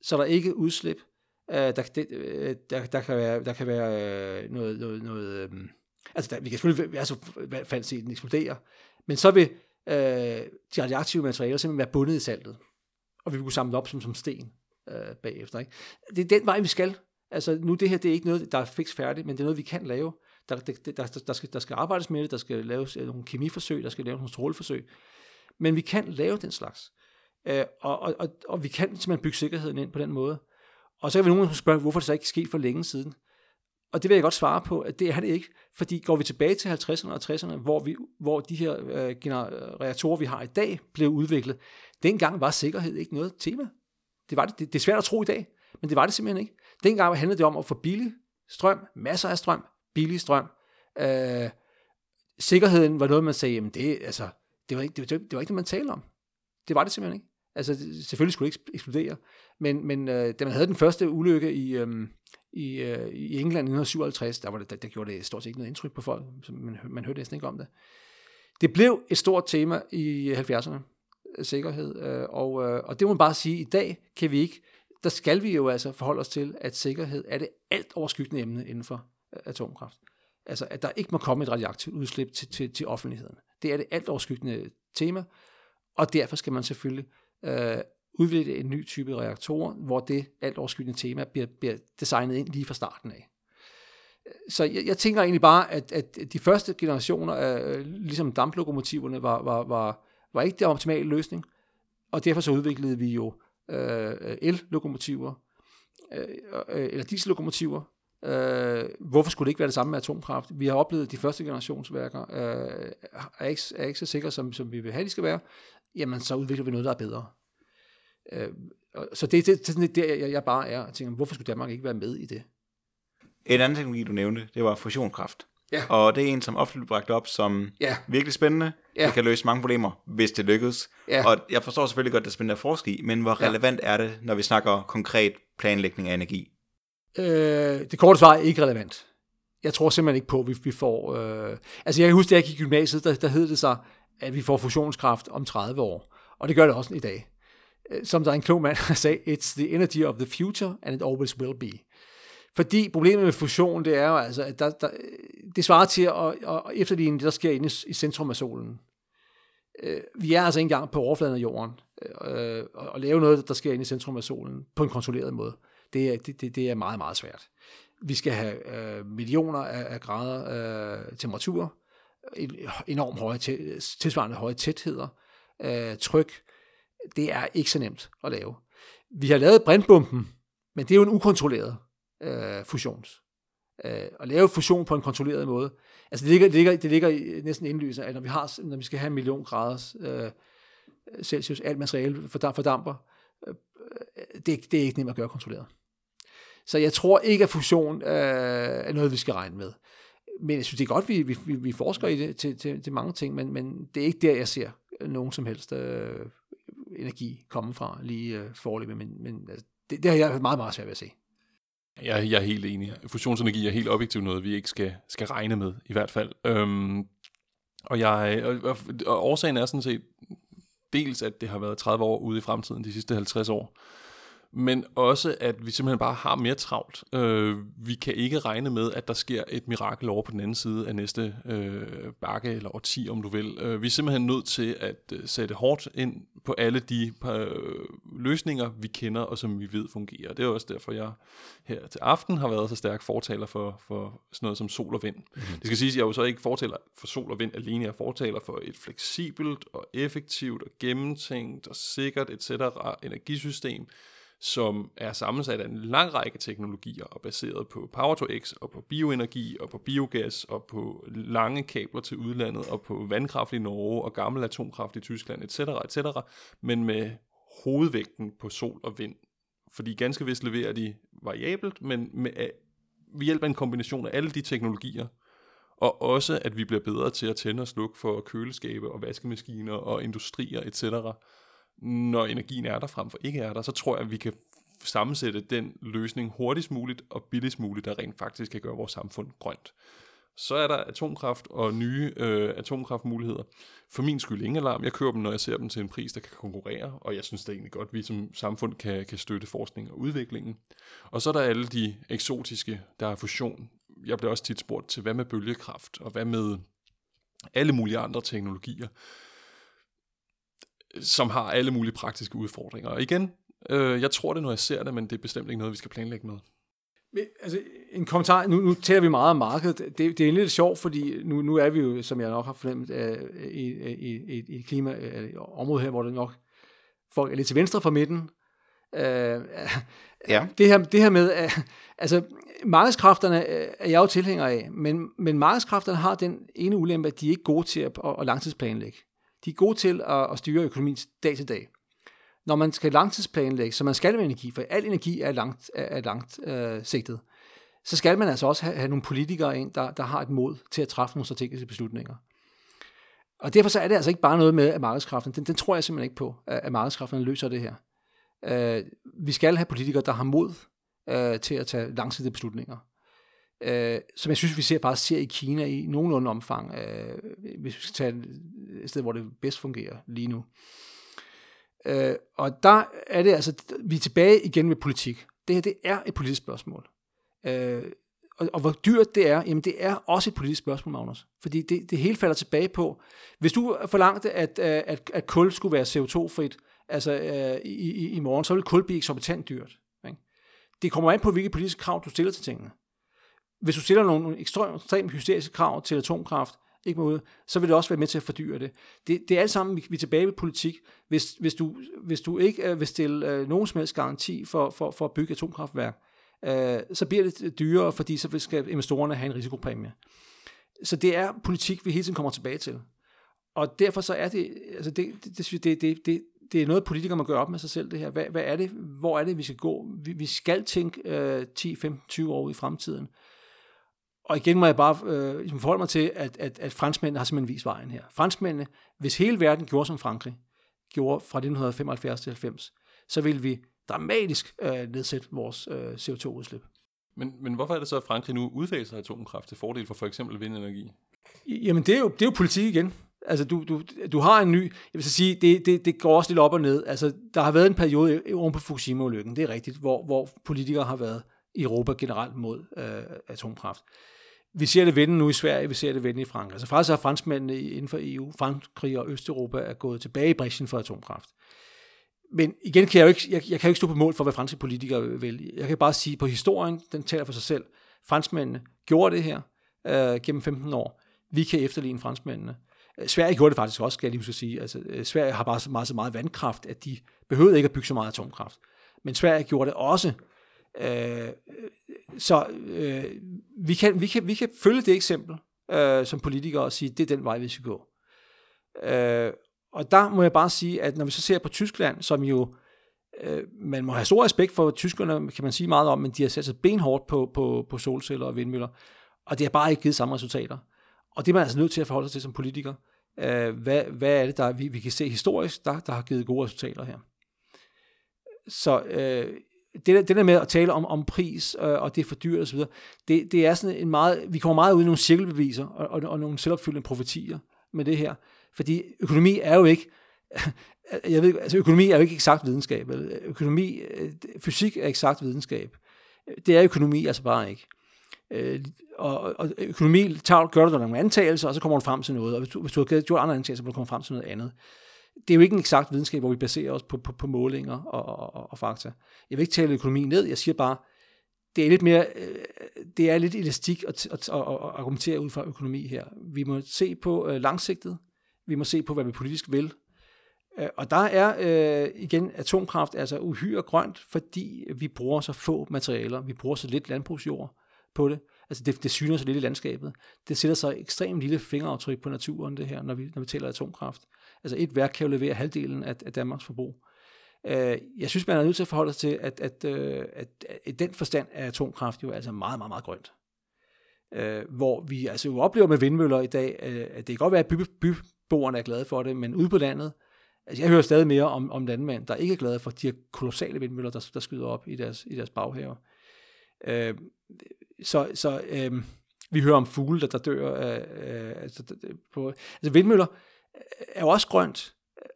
så er der ikke udslip. Øh, der, det, øh, der, der, kan være, der kan være øh, noget, noget, noget øh, altså der, vi kan selvfølgelig altså, i hvert fald se den eksplodere, men så vil øh, de radioaktive materialer simpelthen være bundet i saltet, og vi vil kunne samle op som, som sten øh, bagefter. Ikke? Det er den vej, vi skal. Altså nu det her, det er ikke noget, der er fix færdigt, men det er noget, vi kan lave. Der, der, der, der, skal, der skal arbejdes med det, der skal laves øh, nogle kemiforsøg, der skal laves nogle stråleforsøg. Men vi kan lave den slags. Øh, og, og, og, og vi kan simpelthen bygge sikkerheden ind på den måde. Og så kan vi nogen spørge, hvorfor det så ikke sket for længe siden. Og det vil jeg godt svare på, at det er det ikke. Fordi går vi tilbage til 50'erne og 60'erne, hvor, vi, hvor de her øh, generatorer, vi har i dag, blev udviklet, dengang var sikkerhed ikke noget tema. Det, var det. det. Det er svært at tro i dag, men det var det simpelthen ikke. Dengang handlede det om at få billig strøm, masser af strøm, billig strøm. Øh, sikkerheden var noget, man sagde, jamen det, altså, det, var ikke, det, var, det var ikke det, man talte om. Det var det simpelthen ikke. Altså, selvfølgelig skulle det ikke eksplodere, men, men øh, da man havde den første ulykke i, øh, i, øh, i England i 1957, der, var det, der, der gjorde det stort set ikke noget indtryk på folk, så man, man hørte næsten ikke om det. Det blev et stort tema i 70'erne, sikkerhed, øh, og, øh, og det må man bare sige, i dag kan vi ikke, der skal vi jo altså forholde os til, at sikkerhed er det alt overskyggende emne inden for øh, atomkraft. Altså, at der ikke må komme et radioaktivt udslip til, til, til offentligheden. Det er det alt overskyggende tema, og derfor skal man selvfølgelig øh, udvikle en ny type reaktor, hvor det alt overskyggende tema bliver, bliver designet ind lige fra starten af. Så jeg, jeg tænker egentlig bare, at, at de første generationer af øh, ligesom damplokomotiverne var, var, var, var ikke den optimale løsning, og derfor så udviklede vi jo øh, el-lokomotiver, øh, øh eller diesellokomotiver. Øh, hvorfor skulle det ikke være det samme med atomkraft? Vi har oplevet, at de første generationsværker øh, er, ikke, er ikke så sikre, som, som vi vil have, de skal være. Jamen, så udvikler vi noget, der er bedre. Øh, så det, det, det er der, jeg, jeg bare er og tænker, hvorfor skulle Danmark ikke være med i det? En anden teknologi, du nævnte, det var fusionskraft. Ja. Og det er en, som ofte bliver bragt op som ja. virkelig spændende. Ja. Det kan løse mange problemer, hvis det lykkes. Ja. Og jeg forstår selvfølgelig godt, at det er spændende at forske i, men hvor relevant ja. er det, når vi snakker konkret planlægning af energi? Øh, det korte svar er ikke relevant. Jeg tror simpelthen ikke på, at vi, vi får... Øh... Altså jeg kan huske, da jeg gik i gymnasiet, der, der hed det sig, at vi får fusionskraft om 30 år. Og det gør det også i dag. Øh, som der er en klog mand, <laughs> der sagde, it's the energy of the future, and it always will be. Fordi problemet med fusion, det er jo altså, at der, der, det svarer til at, at efterligne det, der sker inde i, centrum af solen. Øh, vi er altså ikke engang på overfladen af jorden, øh, og lave noget, der sker inde i centrum af solen, på en kontrolleret måde, det er, det, det, det er meget, meget svært. Vi skal have øh, millioner af, af grader øh, temperatur, enormt høje, tilsvarende høje tætheder, øh, tryk, det er ikke så nemt at lave. Vi har lavet brintbomben, men det er jo en ukontrolleret øh, fusions. Øh, at lave fusion på en kontrolleret måde. Altså det ligger, det ligger, det ligger næsten indlysende, at når vi, har, når vi skal have en million grader øh, Celsius, alt materiale fordamper, øh, det, det er ikke nemt at gøre kontrolleret. Så jeg tror ikke, at fusion øh, er noget, vi skal regne med. Men jeg synes, det er godt, vi, vi, vi forsker i det til, til, til mange ting, men, men det er ikke der, jeg ser nogen som helst øh, energi komme fra lige øh, forløbet, men, men altså, det, det har jeg meget, meget svært ved at se. Jeg, jeg er helt enig. Fusionsenergi er helt objektivt noget, vi ikke skal, skal regne med, i hvert fald. Øhm, og, jeg, og, og årsagen er sådan set dels, at det har været 30 år ude i fremtiden, de sidste 50 år men også at vi simpelthen bare har mere travlt. Øh, vi kan ikke regne med, at der sker et mirakel over på den anden side af næste øh, bakke eller årti, om du vil. Øh, vi er simpelthen nødt til at øh, sætte hårdt ind på alle de øh, løsninger, vi kender og som vi ved fungerer. Det er også derfor, jeg her til aften har været så stærk fortaler for, for sådan noget som sol og vind. Mm. Det skal siges, at jeg er jo så ikke fortaler for sol og vind alene, jeg er fortaler for et fleksibelt og effektivt og gennemtænkt og sikkert etc. energisystem, som er sammensat af en lang række teknologier og baseret på Power to X og på bioenergi og på biogas og på lange kabler til udlandet og på vandkraft i Norge og gammel atomkraft i Tyskland etc. etc. men med hovedvægten på sol og vind. Fordi ganske vist leverer de variabelt, men med, ved hjælp af en kombination af alle de teknologier, og også at vi bliver bedre til at tænde og slukke for køleskabe og vaskemaskiner og industrier etc., når energien er der frem for ikke er der, så tror jeg, at vi kan sammensætte den løsning hurtigst muligt og billigst muligt, der rent faktisk kan gøre vores samfund grønt. Så er der atomkraft og nye øh, atomkraftmuligheder. For min skyld ingen alarm. Jeg kører dem, når jeg ser dem til en pris, der kan konkurrere, og jeg synes det er egentlig godt, at vi som samfund kan, kan støtte forskning og udviklingen. Og så er der alle de eksotiske, der er fusion. Jeg bliver også tit spurgt til, hvad med bølgekraft, og hvad med alle mulige andre teknologier som har alle mulige praktiske udfordringer. Og igen, øh, jeg tror det, når jeg ser det, men det er bestemt ikke noget, vi skal planlægge med. Altså, en kommentar. Nu, nu taler vi meget om markedet. Det, det er lidt sjovt, fordi nu, nu er vi jo, som jeg nok har fornemt, øh, i, i, i, i et klima, øh, område her, hvor det nok folk er lidt til venstre for midten. Øh, ja. det, her, det her med, øh, altså markedskræfterne er jeg jo tilhænger af, men, men markedskræfterne har den ene ulempe, at de er ikke gode til at, at, at langtidsplanlægge. De er gode til at, at styre økonomien dag til dag. Når man skal langtidsplanlægge, så man skal med energi, for al energi er langt, er langt øh, sigtet, så skal man altså også have, have nogle politikere ind, der, der har et mod til at træffe nogle strategiske beslutninger. Og derfor så er det altså ikke bare noget med, at markedskraften, den, den tror jeg simpelthen ikke på, at markedskræfterne løser det her. Øh, vi skal have politikere, der har mod øh, til at tage langsigtede beslutninger øh, som jeg synes, vi ser, bare ser i Kina i nogenlunde omfang, øh, hvis vi skal tage et sted, hvor det bedst fungerer lige nu. Øh, og der er det altså, vi er tilbage igen med politik. Det her, det er et politisk spørgsmål. Øh, og, og hvor dyrt det er, jamen det er også et politisk spørgsmål, Magnus. Fordi det, det hele falder tilbage på, hvis du forlangte, at, øh, at, at kul skulle være CO2-frit, altså øh, i, i, i morgen, så vil kul blive eksorbitant dyrt. Ikke? Det kommer an på, hvilke politiske krav du stiller til tingene hvis du stiller nogle ekstremt, ekstremt hysteriske krav til atomkraft, ikke måde, så vil det også være med til at fordyre det. Det, det er alt sammen, vi, er tilbage ved politik. Hvis, hvis, du, hvis du ikke øh, vil stille øh, nogen som helst garanti for, for, for at bygge atomkraftværk, øh, så bliver det dyrere, fordi så skal investorerne have en risikopræmie. Så det er politik, vi hele tiden kommer tilbage til. Og derfor så er det, altså det, det, det, det, det, det, det er noget, politikere må gøre op med sig selv, det her. Hvad, hvad er det? Hvor er det, vi skal gå? Vi, vi skal tænke øh, 10, 15, 20 år i fremtiden. Og igen må jeg bare øh, ligesom forholde mig til, at, at, at franskmændene har simpelthen vist vejen her. Franskmændene, hvis hele verden gjorde som Frankrig, gjorde fra 1975 til 90, så ville vi dramatisk øh, nedsætte vores øh, CO2-udslip. Men, men hvorfor er det så, at Frankrig nu udfaser atomkraft til fordel for for eksempel vindenergi? Jamen, det er jo, det er jo politik igen. Altså, du, du, du har en ny... Jeg vil så sige, det, det, det går også lidt op og ned. Altså, der har været en periode oven på Fukushima-ulykken, det er rigtigt, hvor, hvor politikere har været i Europa generelt mod øh, atomkraft. Vi ser det vende nu i Sverige, vi ser det vende i Frankrig. Altså faktisk har franskmændene inden for EU, Frankrig og Østeuropa er gået tilbage i bræschen for atomkraft. Men igen kan jeg jo ikke, jeg, jeg kan jo ikke stå på mål for, hvad franske politikere vil. Jeg kan bare sige, på historien, den taler for sig selv. Franskmændene gjorde det her øh, gennem 15 år. Vi kan efterligne franskmændene. Øh, Sverige gjorde det faktisk også, skal jeg lige sige. Altså, øh, Sverige har bare så meget, så meget vandkraft, at de behøvede ikke at bygge så meget atomkraft. Men Sverige gjorde det også Øh, så øh, vi, kan, vi, kan, vi kan følge det eksempel øh, som politikere og sige, det er den vej, vi skal gå. Øh, og der må jeg bare sige, at når vi så ser på Tyskland, som jo, øh, man må have stor respekt for tyskerne, kan man sige meget om, men de har sat sig benhårdt på, på, på solceller og vindmøller, og det har bare ikke givet samme resultater. Og det er man altså nødt til at forholde sig til som politiker. Øh, hvad, hvad er det, der vi, vi kan se historisk, der, der har givet gode resultater her? Så øh, det, det der med at tale om, om pris, øh, og det er for dyrt osv., det, det er sådan en meget, vi kommer meget ud i nogle cirkelbeviser, og, og, og nogle selvopfyldende profetier med det her. Fordi økonomi er jo ikke, <laughs> jeg ved, altså økonomi er jo ikke eksakt videnskab. Økonomi, øh, fysik er eksakt videnskab. Det er økonomi altså bare ikke. Øh, og, og økonomi tager, gør du nogle antagelser, og så kommer du frem til noget. Og hvis du, hvis du har gjort andre antagelser, så kommer du komme frem til noget andet det er jo ikke en eksakt videnskab, hvor vi baserer os på, på, på målinger og, og, og fakta. Jeg vil ikke tale økonomi ned, jeg siger bare, det er lidt mere, øh, det er lidt elastik at, at, at, at argumentere ud fra økonomi her. Vi må se på øh, langsigtet, vi må se på, hvad vi politisk vil, øh, og der er øh, igen atomkraft altså uhyre grønt, fordi vi bruger så få materialer, vi bruger så lidt landbrugsjord på det. Altså det, det syner så lidt i landskabet. Det sætter sig ekstremt lille fingeraftryk på naturen, det her, når vi, når vi taler atomkraft. Altså et værk kan jo levere halvdelen af, af Danmarks forbrug. Øh, jeg synes, man er nødt til at forholde sig til, at, at, at, at, at i den forstand er atomkraft jo altså meget, meget, meget grønt. Øh, hvor vi altså jo oplever med vindmøller i dag, at det kan godt være, at by, byboerne er glade for det, men ude på landet, altså jeg hører stadig mere om, om landmænd, der ikke er glade for de her kolossale vindmøller, der, der skyder op i deres, i deres baghaver. så så øh, vi hører om fugle, der, der dør øh, altså, på, altså vindmøller er jo også grønt,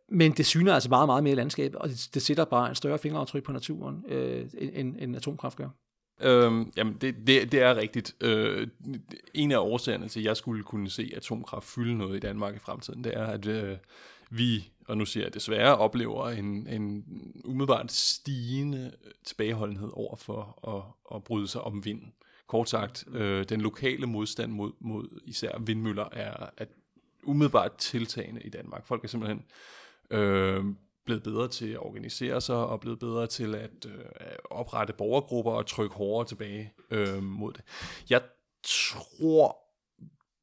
men det syner altså meget, meget mere i landskabet, og det, det sætter bare en større fingeraftryk på naturen, øh, end, end atomkraft gør. Øhm, jamen, det, det, det er rigtigt. Øh, en af årsagerne til, at jeg skulle kunne se atomkraft fylde noget i Danmark i fremtiden, det er, at øh, vi, og nu siger jeg desværre, oplever en, en umiddelbart stigende tilbageholdenhed over for at, at bryde sig om vind. Kort sagt, øh, den lokale modstand mod, mod især vindmøller er, at umiddelbart tiltagende i Danmark. Folk er simpelthen øh, blevet bedre til at organisere sig, og blevet bedre til at øh, oprette borgergrupper og trykke hårdere tilbage øh, mod det. Jeg tror,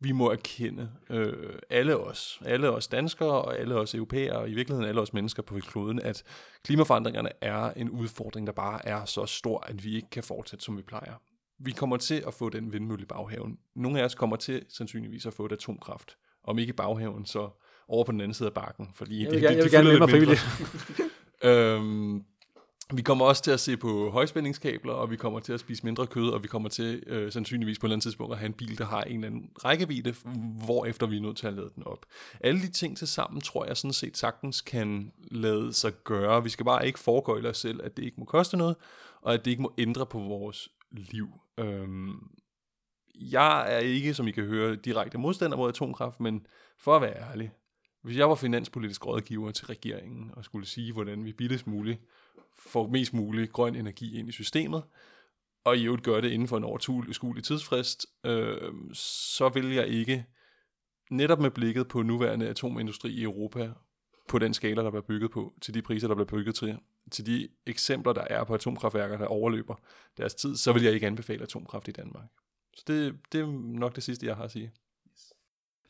vi må erkende, øh, alle os, alle os danskere og alle os europæere, og i virkeligheden alle os mennesker på kloden, at klimaforandringerne er en udfordring, der bare er så stor, at vi ikke kan fortsætte, som vi plejer. Vi kommer til at få den vindmølle i baghaven. Nogle af os kommer til sandsynligvis at få et atomkraft. Om ikke i baghaven, så over på den anden side af bakken. Fordi jeg vil, det, det, jeg vil gerne med mig <laughs> øhm, vi kommer også til at se på højspændingskabler, og vi kommer til at spise mindre kød, og vi kommer til øh, sandsynligvis på et eller andet tidspunkt at have en bil, der har en eller anden rækkevidde, hvor efter vi er nødt til at lade den op. Alle de ting til sammen tror jeg sådan set sagtens kan lade sig gøre. Vi skal bare ikke foregøjle os selv, at det ikke må koste noget, og at det ikke må ændre på vores liv. Øhm, jeg er ikke, som I kan høre, direkte modstander mod atomkraft, men for at være ærlig, hvis jeg var finanspolitisk rådgiver til regeringen og skulle sige, hvordan vi billigst muligt får mest muligt grøn energi ind i systemet, og i øvrigt gøre det inden for en overskuelig tidsfrist, øh, så vil jeg ikke, netop med blikket på nuværende atomindustri i Europa, på den skala, der bliver bygget på, til de priser, der bliver bygget til, til de eksempler, der er på atomkraftværker, der overløber deres tid, så vil jeg ikke anbefale atomkraft i Danmark. Så det, det er nok det sidste, jeg har at sige.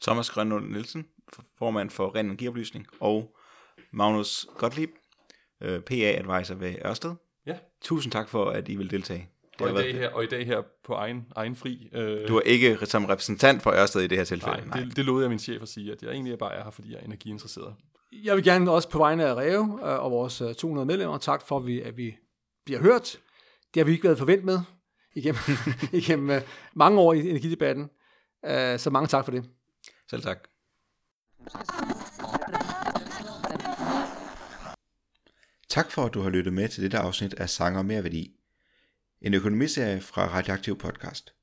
Thomas Grønlund Nielsen, formand for Ren Energioplysning, og Magnus Gottlieb, øh, PA-advisor ved Ørsted. Ja. Tusind tak for, at I vil deltage. Det og, i dag her, og i dag her på egen, egen fri. Øh... Du er ikke som repræsentant for Ørsted i det her tilfælde. Nej, nej. Det, det lovede jeg min chef at sige, at jeg egentlig bare er her, fordi jeg er energiinteresseret. Jeg vil gerne også på vegne af Reve øh, og vores 200 øh, medlemmer, tak for, at vi, at vi bliver hørt. Det har vi ikke været forventet med igennem, <laughs> igennem øh, mange år i energidebatten. Så mange tak for det. Selv tak. Tak for, at du har lyttet med til dette afsnit af Sanger Mere Værdi. En økonomiserie fra Radioaktiv Podcast.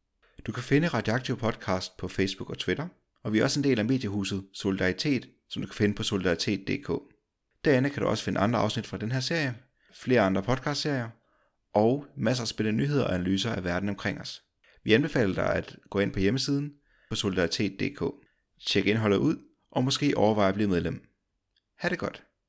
Du kan finde Radioaktiv Podcast på Facebook og Twitter, og vi er også en del af mediehuset Solidaritet, som du kan finde på solidaritet.dk. Derinde kan du også finde andre afsnit fra den her serie, flere andre podcastserier, og masser af spændende nyheder og analyser af verden omkring os. Vi anbefaler dig at gå ind på hjemmesiden på solidaritet.dk. Tjek indholdet ud, og måske overveje at blive medlem. Ha' det godt.